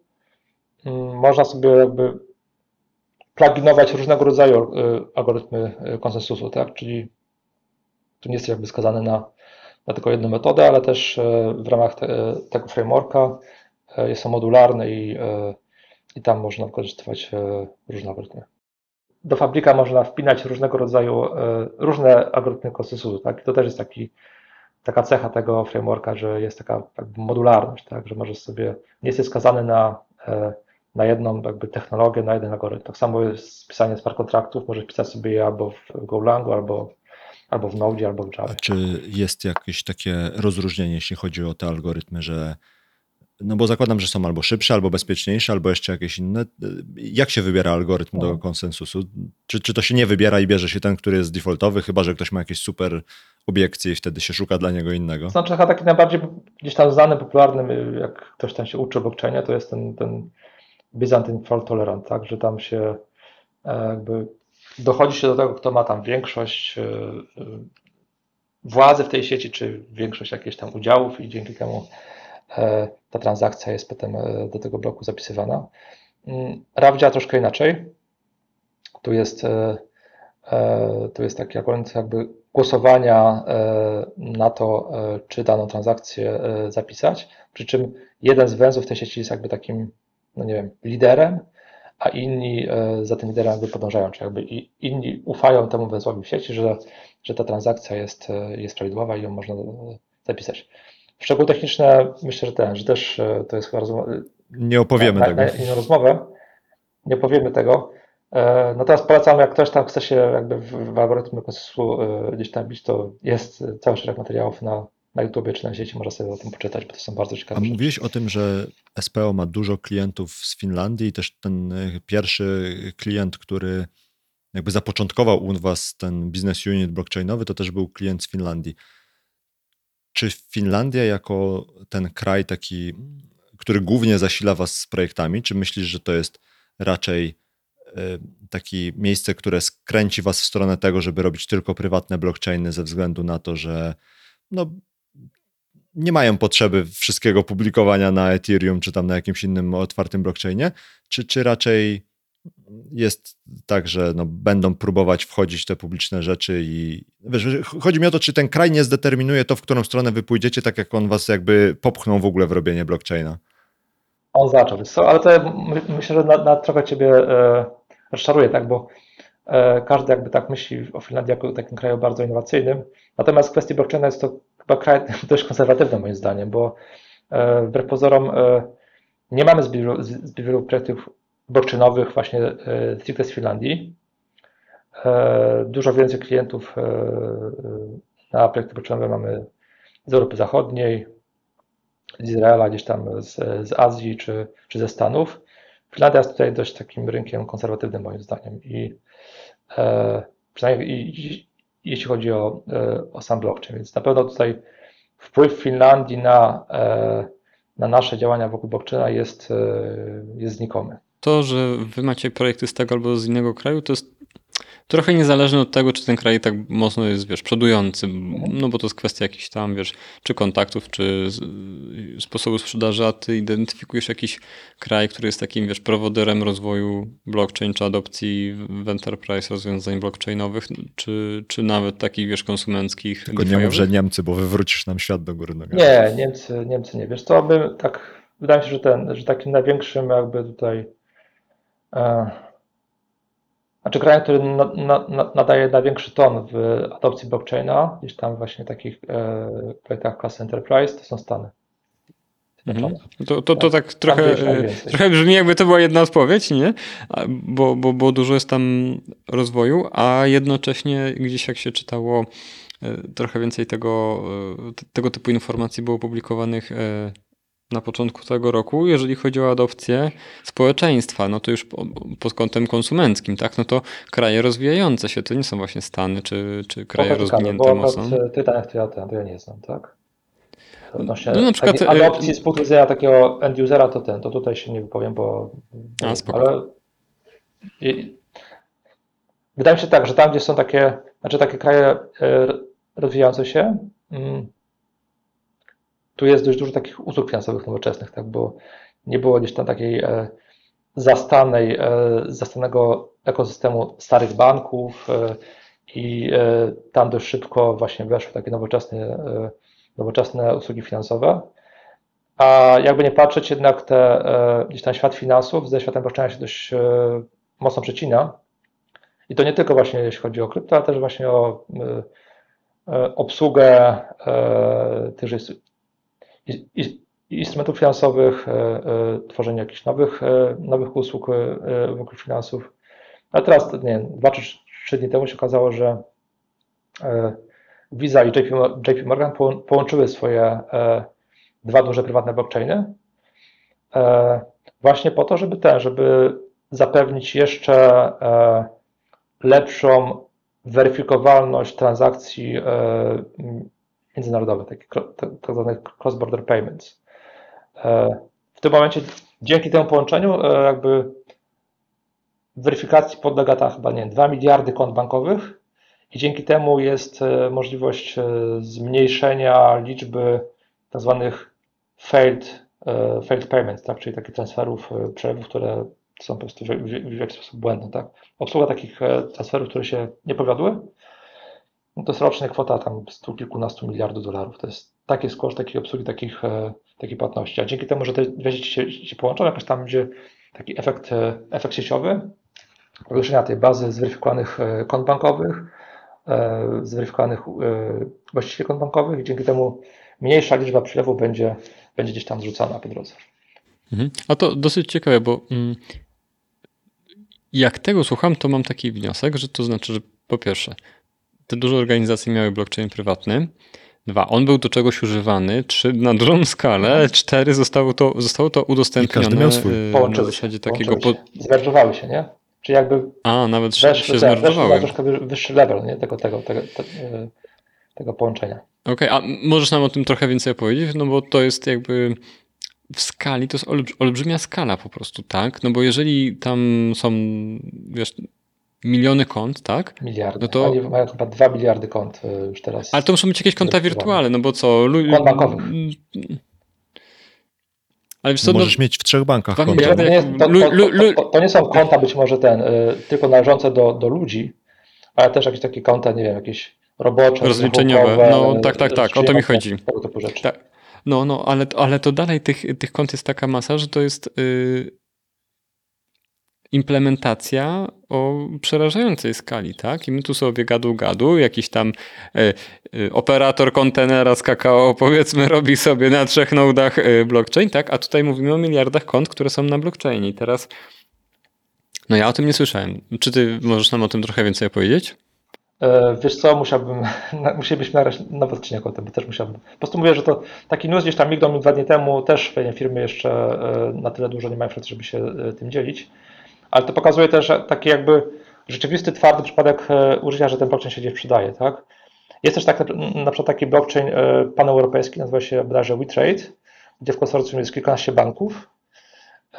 można sobie jakby pluginować różnego rodzaju e, algorytmy e, konsensusu, tak? Czyli tu nie jesteś jakby skazany na, na tylko jedną metodę, ale też e, w ramach te, tego frameworka jest on modularny i, i tam można wykorzystywać różne algorytmy. Do Fabrika można wpinać różnego rodzaju, różne algorytmy konsensusu, tak? To też jest taki, taka cecha tego frameworka, że jest taka modularność, tak? Że możesz sobie, nie jesteś skazany na, na jedną jakby technologię, na jeden algorytm. Tak samo jest pisanie smart kontraktów, możesz pisać sobie je albo w Golangu, albo, albo w Node, albo w Java. A czy jest jakieś takie rozróżnienie, jeśli chodzi o te algorytmy, że no bo zakładam, że są albo szybsze, albo bezpieczniejsze, albo jeszcze jakieś inne. Jak się wybiera algorytm do No. konsensusu? Czy, czy to się nie wybiera i bierze się ten, który jest defaultowy, chyba że ktoś ma jakieś super obiekcje i wtedy się szuka dla niego innego? Znaczy chyba taki najbardziej gdzieś tam znany, popularny, jak ktoś tam się uczy blockchainie, to jest ten, ten Byzantine Fault Tolerant, tak, że tam się e, jakby dochodzi się do tego, kto ma tam większość e, e, władzy w tej sieci, czy większość jakichś tam udziałów i dzięki temu ta transakcja jest potem do tego bloku zapisywana. Mm, RAW działa troszkę inaczej. Tu jest, tu jest taki algorytm jakby głosowania na to, czy daną transakcję zapisać, przy czym jeden z węzłów tej sieci jest jakby takim, no nie wiem, liderem, a inni e, za tym liderem jakby podążają, czy jakby i- inni ufają temu węzłowi w sieci, że, że ta transakcja jest, e, jest prawidłowa i ją można e, zapisać. Szczegóły techniczne myślę, że ten, że też to jest chyba rozmowa, Nie opowiemy na, tego. Na inną rozmowę. Nie powiemy tego. Natomiast polecam, jak ktoś tam chce się jakby w, w algorytmy e, gdzieś tam bić, to jest cały szereg materiałów na, na YouTubie czy na sieci, można sobie o tym poczytać, bo to są bardzo A ciekawe rzeczy. mówiłeś o tym, że SPO ma dużo klientów z Finlandii i też ten y, pierwszy klient, który jakby zapoczątkował u was ten business unit blockchainowy, to też był klient z Finlandii. Czy Finlandia jako ten kraj taki, który głównie zasila was z projektami, czy myślisz, że to jest raczej y, takie miejsce, które skręci was w stronę tego, żeby robić tylko prywatne blockchainy ze względu na to, że no, nie mają potrzeby wszystkiego publikowania na Ethereum czy tam na jakimś innym otwartym blockchainie, czy, czy raczej jest tak, że no, będą próbować wchodzić w te publiczne rzeczy i wiesz, chodzi mi o to, czy ten kraj nie zdeterminuje to, w którą stronę wy pójdziecie, tak jak on was jakby popchnął w ogóle w robienie blockchaina. On zaczął, ale to myślę, że na, na trochę Ciebie e, rozczaruje, tak, bo e, każdy jakby tak myśli o Finlandii jako takim kraju bardzo innowacyjnym, natomiast w kwestii blockchaina jest to chyba dość konserwatywny moim zdaniem, bo e, wbrew pozorom e, nie mamy zbyt wielu, zbyt wielu projektów blockchainowych właśnie e, stricte z Finlandii. Dużo więcej klientów na projekty blockchainowe mamy z Europy Zachodniej, z Izraela, gdzieś tam z, z Azji czy, czy ze Stanów. Finlandia jest tutaj dość takim rynkiem konserwatywnym moim zdaniem i przynajmniej i, jeśli chodzi o, e, o sam blockchain, więc na pewno tutaj wpływ Finlandii na, e, na nasze działania wokół blockchaina jest, e, jest znikomy. To, że wy macie projekty z tego albo z innego kraju, to jest trochę niezależne od tego, czy ten kraj tak mocno jest, wiesz, przodujący, no bo to jest kwestia jakichś tam, wiesz, czy kontaktów, czy z, sposobu sprzedaży, a ty identyfikujesz jakiś kraj, który jest takim, wiesz, prowodyrem rozwoju blockchain, czy adopcji w enterprise rozwiązań blockchainowych, czy, czy nawet takich, wiesz, konsumenckich. Tylko nie mów, że Niemcy, bo wywrócisz nam świat do góry nogami. Nie, Niemcy, Niemcy nie. Wiesz co, my tak, wydaje mi się, że ten, że takim największym jakby tutaj e, znaczy krajem, który na, na, na, nadaje największy ton w adopcji blockchaina, gdzieś tam właśnie takich e, projektach klasy Enterprise, to są Stany. Mhm. To, to, to tak trochę, gdzieś e, trochę brzmi, jakby to była jedna odpowiedź, nie? Bo, bo, bo dużo jest tam rozwoju, a jednocześnie gdzieś jak się czytało, e, trochę więcej tego, e, tego typu informacji było publikowanych na początku tego roku, jeżeli chodzi o adopcję społeczeństwa, no to już po- pod kątem konsumenckim, tak? No to kraje rozwijające się, to nie są właśnie Stany czy, czy kraje ciekawe, rozwinięte mocno. e, tych danych to ja, to ja nie znam, tak? Odnośnie No na przykład, e, adopcji z punktu widzenia takiego end-usera, to ten, to tutaj się nie wypowiem, bo A, spoko. ale wydaje mi się tak, że tam, gdzie są takie, znaczy takie kraje e, rozwijające się, mm, tu jest dość dużo takich usług finansowych nowoczesnych, tak, bo nie było gdzieś tam takiej e, zastanej, e, zastanego ekosystemu starych banków e, i tam dość szybko właśnie weszły takie nowoczesne, nowoczesne usługi finansowe. A jakby nie patrzeć, jednak te, gdzieś tam świat finansów ze światem blockchaina się dość mocno przecina. I to nie tylko właśnie jeśli chodzi o krypto, ale też właśnie o obsługę tychże instrumentów finansowych, e, e, tworzenie jakichś nowych, e, nowych usług wokół finansów. A teraz, nie wiem, dwa czy trzy dni temu się okazało, że Visa i JP, Mo- JP Morgan połą- połączyły swoje dwa duże prywatne blockchainy właśnie po to, żeby żeby zapewnić jeszcze lepszą weryfikowalność transakcji e, m, międzynarodowych, takich kro- tak zwanych cross-border payments. E, W tym momencie dzięki temu połączeniu e, jakby weryfikacji podlega ta chyba nie wiem, 2 miliardy kont bankowych i dzięki temu jest e, możliwość zmniejszenia liczby tak zwanych failed, failed payments, tak? czyli takich transferów, przelewów, które są po prostu w, w, jakiś sposób błędne. Tak? Obsługa takich transferów, które się nie powiodły, no to jest rocznie kwota tam stu kilkunastu miliardów dolarów. To jest taki jest koszt takiej obsługi takich, e, takiej płatności. A dzięki temu, że te dwie rzeczy się, się połączą, jakoś tam będzie taki efekt, e, efekt sieciowy, powiększenia tej bazy zweryfikowanych e, kont bankowych, zweryfikowanych właścicieli kont bankowych i dzięki temu mniejsza liczba przelewów będzie, będzie gdzieś tam zrzucana po drodze. Mhm. A to dosyć ciekawe, bo mm, jak tego słucham, to mam taki wniosek, że to znaczy, że po pierwsze, te duże organizacje miały blockchain prywatny, dwa, on był do czegoś używany, trzy, na dużą skalę, cztery, zostało to, zostało to udostępnione miał swój. y, na zasadzie takiego... Się, zmerdżowały się, nie? Czyli jakby A, nawet weszły, się weszły zmerdżowały. troszkę wy- wyższy level nie? Tego, tego, tego, te, e, tego połączenia. Okej, a możesz nam o tym trochę więcej opowiedzieć? No bo to jest jakby w skali, to jest olbrzy- olbrzymia skala po prostu, tak? No bo jeżeli tam są, wiesz, miliony kont, tak? Miliardy. No to- Oni mają chyba 2 miliardy kont e, już teraz. Ale to muszą być jakieś konta Wirtualne. no bo co? Lu- Kont bankowych. Ale wiesz co, no, Możesz mieć w trzech bankach. Nie, miliardy to, nie jest, to, to, to, to nie są konta być może ten, y, tylko należące do, do ludzi, ale też jakieś takie konta, nie wiem, jakieś robocze, Rozliczeniowe. No, tak, tak, tak, o to mi chodzi. Tego typu rzeczy. Tak. no, no, ale, ale to dalej tych, tych kont jest taka masa, że to jest y, implementacja o przerażającej skali, tak? I my tu sobie gadu gadu, jakiś tam y, y, operator kontenera z kakao, powiedzmy, robi sobie na trzech nodach y, blockchain, tak? A tutaj mówimy o miliardach kont, które są na blockchainie. I teraz, no ja o tym nie słyszałem. Czy ty możesz nam o tym trochę więcej opowiedzieć? Wiesz co, musiałbym, musielibyśmy nagrać nowy odcinek o tym, bo też musiałbym. Po prostu mówię, że to taki news gdzieś tam mignął mi dwa dni temu, też firmy jeszcze na tyle dużo nie mają żeby się tym dzielić, ale to pokazuje też taki jakby rzeczywisty, twardy przypadek e, użycia, że ten blockchain się gdzieś przydaje, tak? Jest też tak, na, na przykład taki blockchain e, paneuropejski, nazywa się bodajże WeTrade, gdzie w konsorcjum jest kilkanaście banków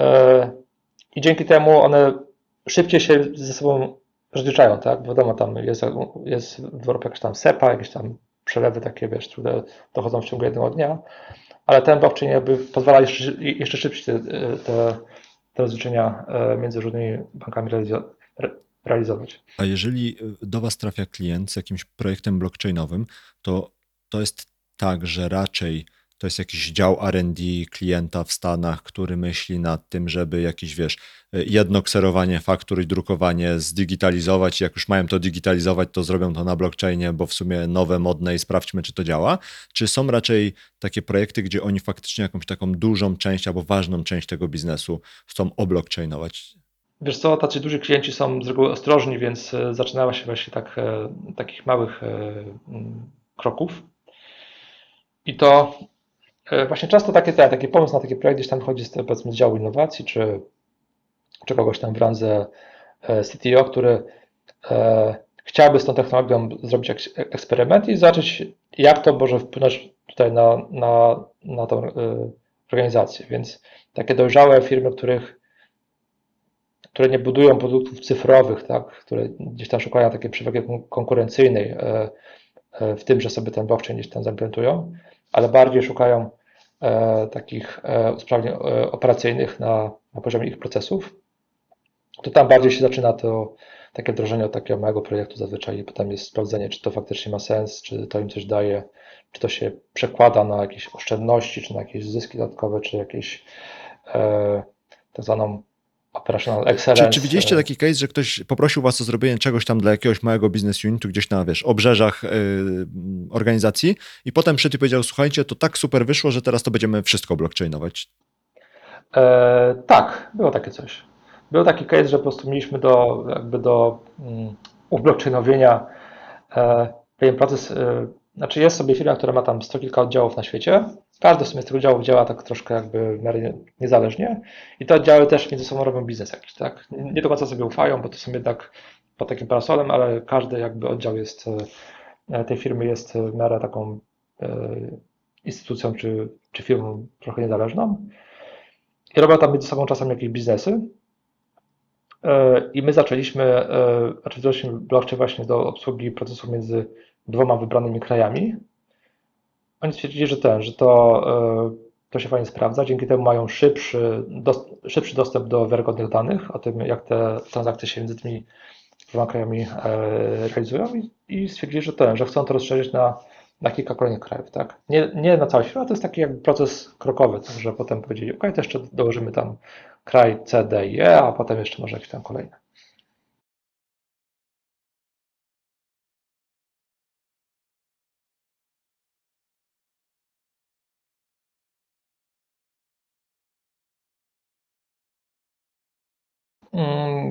e, i dzięki temu one szybciej się ze sobą rozliczają, tak? Wiadomo, tam jest, jest w Europie jakaś tam SEPA, jakieś tam przelewy takie, wiesz, które dochodzą w ciągu jednego dnia, ale ten blockchain jakby pozwala jeszcze, jeszcze szybciej te, te, te rozliczenia e, między różnymi bankami realizo- re, realizować. A jeżeli y, do Was trafia klient z jakimś projektem blockchainowym, to to jest tak, że raczej to jest jakiś dział R&D klienta w Stanach, który myśli nad tym, żeby jakieś, wiesz, y, jedno kserowanie faktur i drukowanie zdigitalizować. Jak już mają to digitalizować, to zrobią to na blockchainie, bo w sumie nowe, modne i sprawdźmy, czy to działa. Czy są raczej takie projekty, gdzie oni faktycznie jakąś taką dużą część albo ważną część tego biznesu chcą oblockchainować? Wiesz co, tacy duzi klienci są z reguły ostrożni, więc e, zaczynała się właśnie tak, e, takich małych e, kroków. I to e, właśnie często takie, te, taki pomysł na taki projekt gdzieś tam chodzi z, powiedzmy, z działu innowacji, czy, czy kogoś tam w randze e, CTO, który e, chciałby z tą technologią zrobić eksperyment i zobaczyć, jak to może wpłynąć tutaj na, na, na tą e, organizację. Więc takie dojrzałe firmy, których które nie budują produktów cyfrowych, tak, które gdzieś tam szukają takiej przewagi kon- konkurencyjnej e, e, w tym, że sobie ten blockchain gdzieś tam zaimplementują, ale bardziej szukają e, takich e, usprawnień e, operacyjnych na, na poziomie ich procesów, to tam bardziej się zaczyna to, takie wdrożenie od takiego małego projektu zazwyczaj i potem jest sprawdzenie, czy to faktycznie ma sens, czy to im coś daje, czy to się przekłada na jakieś oszczędności, czy na jakieś zyski dodatkowe, czy jakieś e, tak zwaną operational excellence. Czy, czy widzieliście taki case, że ktoś poprosił was o zrobienie czegoś tam dla jakiegoś małego business unitu gdzieś na, wiesz, obrzeżach yy, organizacji i potem przyszedł i powiedział, słuchajcie, to tak super wyszło, że teraz to będziemy wszystko blockchainować. E, tak, było takie coś. Był taki case, że po prostu mieliśmy do, jakby do um, ublockchainowienia e, pewien proces, e, znaczy jest sobie firma, która ma tam sto kilka oddziałów na świecie, każdy z tych oddziałów działa tak troszkę jakby w miarę niezależnie i te oddziały też między sobą robią biznes jakiś, tak? Nie do końca sobie ufają, bo to są jednak pod takim parasolem, ale każdy jakby oddział jest, e, tej firmy jest w miarę taką e, instytucją czy, czy firmą trochę niezależną i robią tam między sobą czasem jakieś biznesy. E, I my zaczęliśmy, znaczy wdrożyliśmy blockchain właśnie do obsługi procesów między dwoma wybranymi krajami. Oni stwierdzili, że ten, że to, to się fajnie sprawdza, dzięki temu mają szybszy, szybszy dostęp do wiarygodnych danych o tym, jak te transakcje się między tymi dwoma krajami realizują i, i stwierdzili, że ten, że chcą to rozszerzyć na, na kilka kolejnych krajów, tak? Nie, nie na cały świat, to jest taki jakby proces krokowy, tak, że potem powiedzieli, ok, to jeszcze dołożymy tam kraj C, D i E, a potem jeszcze może jakiś tam kolejny.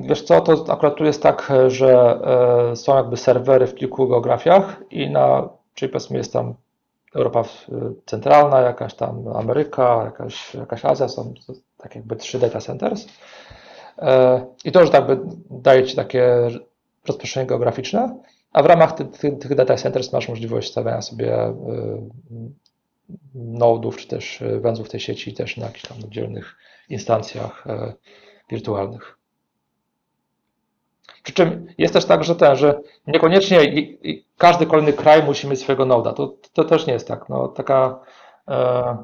Wiesz co, to akurat tu jest tak, że są jakby serwery w kilku geografiach i na, czyli powiedzmy jest tam Europa centralna, jakaś tam Ameryka, jakaś, jakaś Azja, są tak jakby trzy data centers. I to już jakby daje Ci takie rozproszenie geograficzne, a w ramach tych, tych, tych data centers masz możliwość stawiania sobie nodów, czy też węzłów tej sieci też na jakichś tam oddzielnych instancjach wirtualnych. Przy czym jest też tak, że ten, że niekoniecznie każdy kolejny kraj musi mieć swojego noda. To, to też nie jest tak. No, taka e,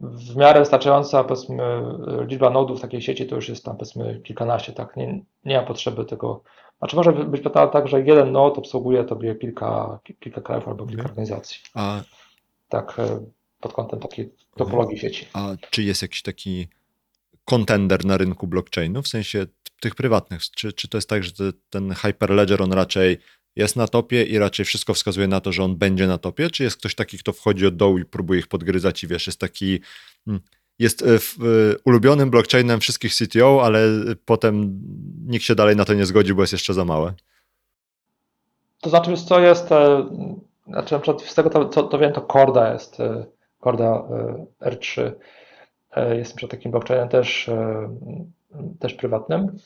w miarę wystarczająca powiedzmy, liczba nodów w takiej sieci to już jest tam powiedzmy kilkanaście, tak? Nie, nie ma potrzeby tego. Znaczy może być tak, że jeden nod obsługuje tobie kilka, kilka krajów albo kilka Mhm. organizacji. A, Tak, e, pod kątem takiej topologii sieci. a czy jest jakiś taki kontender na rynku blockchainu, w sensie tych prywatnych? Czy, czy to jest tak, że te, ten Hyperledger on raczej jest na topie i raczej wszystko wskazuje na to, że on będzie na topie? Czy jest ktoś taki, kto wchodzi od dołu i próbuje ich podgryzać i wiesz, jest taki... mm, Jest e, w, e, ulubionym blockchainem wszystkich CTO, ale potem nikt się dalej na to nie zgodzi, bo jest jeszcze za małe. To znaczy, co jest, e, znaczy na przykład z tego to, co to wiem, to Corda jest, Corda e, R3 e, jest przykład takim blockchainem też, też prywatnym,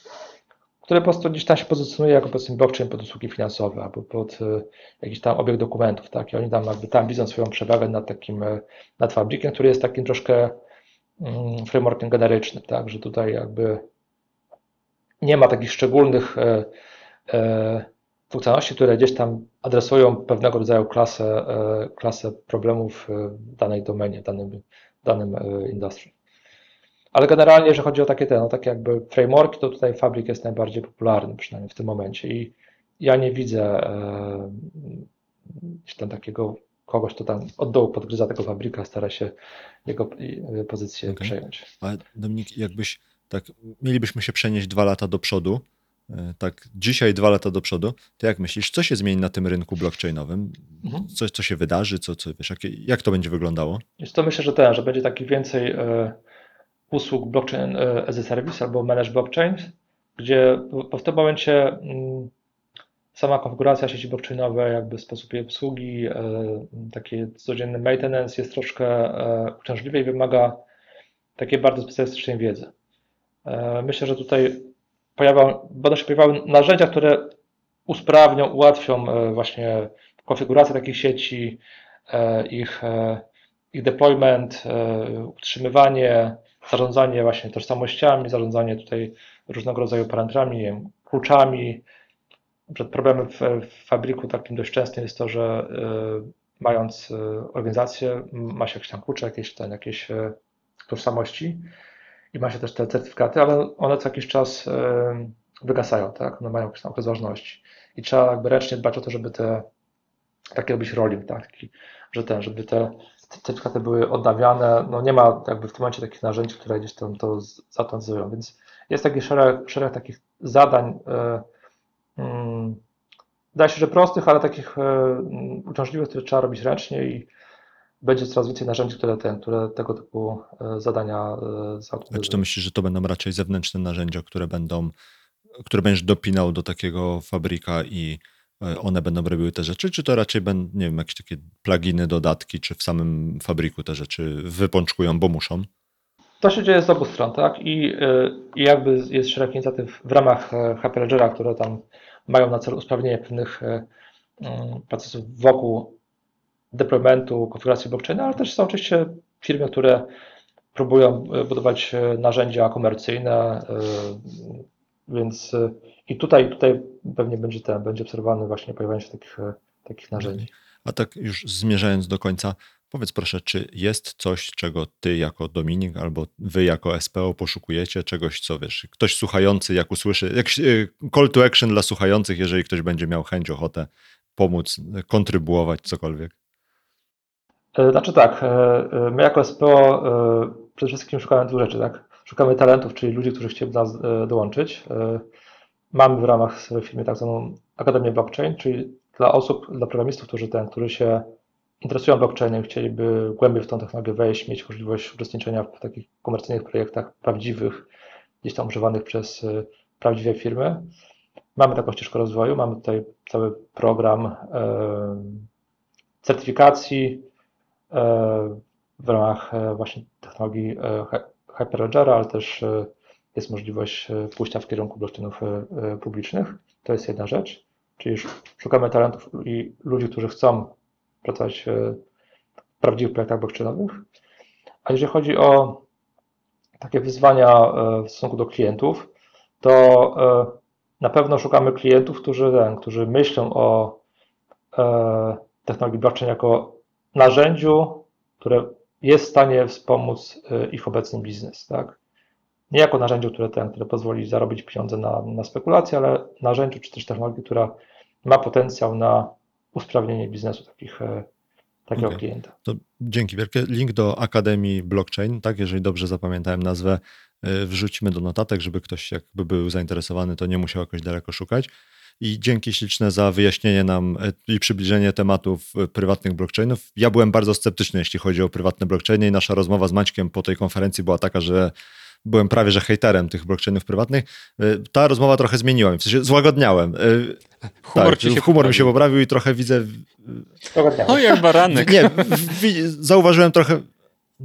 który po prostu gdzieś tam się pozycjonuje jako powiedzmy blockchain pod usługi finansowe albo pod e, jakiś tam obieg dokumentów, tak, i oni tam jakby tam widzą swoją przewagę nad takim, e, nad Fabrikiem, który jest takim troszkę mm, frameworkiem generycznym, tak, że tutaj jakby nie ma takich szczególnych e, funkcjonalności, które gdzieś tam adresują pewnego rodzaju klasę, klasę problemów w danej domenie, w danym, danym e, industrii. Ale generalnie, jeżeli chodzi o takie te, no, takie jakby frameworki, to tutaj Fabrik jest najbardziej popularny, przynajmniej w tym momencie. I ja nie widzę e, tam takiego kogoś, kto tam od dołu podgryza tego Fabrika, stara się jego e, pozycję Okej. przejąć. Ale Dominik, jakbyś tak, mielibyśmy się przenieść dwa lata do przodu, e, tak dzisiaj dwa lata do przodu, to jak myślisz, co się zmieni na tym rynku blockchainowym? Mhm. Co, co się wydarzy, co, co wiesz, jakie, jak to będzie wyglądało? Jest to myślę, że ten, że będzie takich więcej e, usług blockchain e, as a service albo managed blockchain, gdzie w- tym momencie mm, sama konfiguracja sieci blockchainowej, jakby sposób jej obsługi, e, takie codzienny maintenance jest troszkę e, uciążliwy i wymaga takiej bardzo specjalistycznej wiedzy. Myślę, że tutaj pojawią, będą się pojawiały narzędzia, które usprawnią, ułatwią właśnie konfigurację takich sieci, ich, ich deployment, utrzymywanie, zarządzanie właśnie tożsamościami, zarządzanie tutaj różnego rodzaju parametrami, kluczami. Problemem w, w fabryku takim dość częstym jest to, że e, mając e, organizację, ma się jakieś tam klucze, jakieś, ten, jakieś e, tożsamości i ma się też te certyfikaty, ale one co jakiś czas e, wygasają, tak? One mają jakiś tam okres ważności. I trzeba jakby ręcznie dbać o to, żeby te, taki robić rolling, tak? Że ten, żeby te certyfikaty były odnawiane. No nie ma jakby w tym momencie takich narzędzi, które gdzieś tam to z- zautomatyzują, więc jest taki szereg, szereg takich zadań, e, mm, wydaje się, że prostych, ale takich e, uciążliwych, które trzeba robić ręcznie i będzie coraz więcej narzędzi, które, ten, które tego typu e, zadania A czy to myślisz, że to będą raczej zewnętrzne narzędzia, które będą, które będziesz dopinał do takiego fabryka i one będą robiły te rzeczy, czy to raczej będą, nie wiem, jakieś takie pluginy, dodatki, czy w samym fabryku te rzeczy wypączkują, bo muszą? To się dzieje z obu stron, tak? I, y, i jakby jest szereg inicjatyw w ramach e, Happy Ledgera, które tam mają na celu usprawnienie pewnych e, mm, procesów wokół deploymentu, konfiguracji blockchaina, ale też są oczywiście firmy, które próbują e, budować e, narzędzia komercyjne, e, więc e, i tutaj, tutaj pewnie będzie ten, będzie obserwowany właśnie pojawianie się takich, e, takich narzędzi. A tak już zmierzając do końca, powiedz proszę, czy jest coś, czego ty jako Dominik albo wy jako SPO poszukujecie, czegoś, co wiesz, ktoś słuchający, jak usłyszy, jakiś y, call to action dla słuchających, jeżeli ktoś będzie miał chęć, ochotę pomóc, kontrybuować, cokolwiek. E, Znaczy tak, e, e, my jako SPO e, przede wszystkim szukamy dwóch rzeczy, tak? Szukamy talentów, czyli ludzi, którzy chcieliby do nas e, dołączyć. Mamy w ramach swojej firmy tak zwaną Akademię Blockchain, czyli dla osób, dla programistów, którzy, ten, którzy się interesują blockchainem, chcieliby głębiej w tą technologię wejść, mieć możliwość uczestniczenia w takich komercyjnych projektach prawdziwych, gdzieś tam używanych przez e, prawdziwe firmy. Mamy taką ścieżkę rozwoju, mamy tutaj cały program e, certyfikacji, e, w ramach właśnie technologii Hy- Hyperledgera, ale też jest możliwość e, pójścia w kierunku blockchainów e, e, publicznych. To jest jedna rzecz, czyli sz- szukamy talentów i ludzi, którzy chcą pracować w prawdziwych projektach blockchainowych. A jeżeli chodzi o takie wyzwania w stosunku do klientów, to na pewno szukamy klientów, którzy, którzy myślą o technologii blockchain jako narzędziu, które jest w stanie wspomóc ich obecny biznes, tak? Nie jako narzędziu, które, ten, które pozwoli zarobić pieniądze na, na spekulacje, ale narzędziu czy też technologii, która ma potencjał na usprawnienie biznesu takich, e, takiego Okej. klienta. To dzięki wielkie. Link do Akademii Blockchain, tak, jeżeli dobrze zapamiętałem nazwę, y, wrzucimy do notatek, żeby ktoś jakby był zainteresowany, to nie musiał jakoś daleko szukać. I dzięki śliczne za wyjaśnienie nam y, i przybliżenie tematów prywatnych blockchainów. Ja byłem bardzo sceptyczny, jeśli chodzi o prywatne blockchainy i nasza rozmowa z Maćkiem po tej konferencji była taka, że byłem prawie że hejterem tych blockchainów prywatnych. Y, Ta rozmowa trochę zmieniła mnie, w sensie złagodniałem. Y, Humor tak, humor mi się poprawił. i trochę widzę... Dobra, dnia. O, jak baranek. Nie, zauważyłem trochę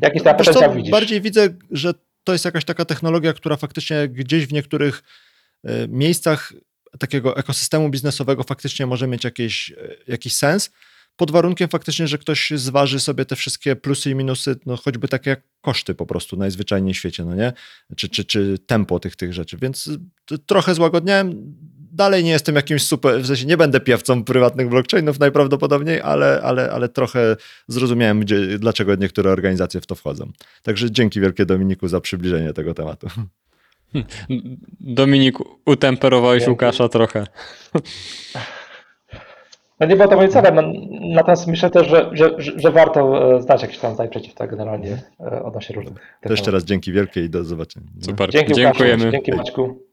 Jakiś tam potencjał widzisz? bardziej widzę, że to jest jakaś taka technologia, która faktycznie gdzieś w niektórych e, miejscach takiego ekosystemu biznesowego faktycznie może mieć jakiś, jakiś sens. Pod warunkiem faktycznie, że ktoś zważy sobie te wszystkie plusy i minusy, no choćby takie jak koszty po prostu najzwyczajniej w świecie, no nie? Czy, czy, czy tempo tych, tych rzeczy. Więc y, trochę złagodniałem. Dalej nie jestem jakimś super, w sensie nie będę piewcą prywatnych blockchainów najprawdopodobniej, ale, ale, ale trochę zrozumiałem, gdzie, dlaczego niektóre organizacje w to wchodzą. Także dzięki wielkie Dominiku za przybliżenie tego tematu. Dominik, utemperowałeś Dzięki. Łukasza trochę. No nie było to moim celem, natomiast myślę też, że, że, że, warto e, znać jakieś tam zdanie przeciw tak generalnie e, odnośnie różnych To jeszcze raz dzięki wielkie i do zobaczenia. Super. Dzięki Łukaszu, Dziękujemy. dzięki Maćku.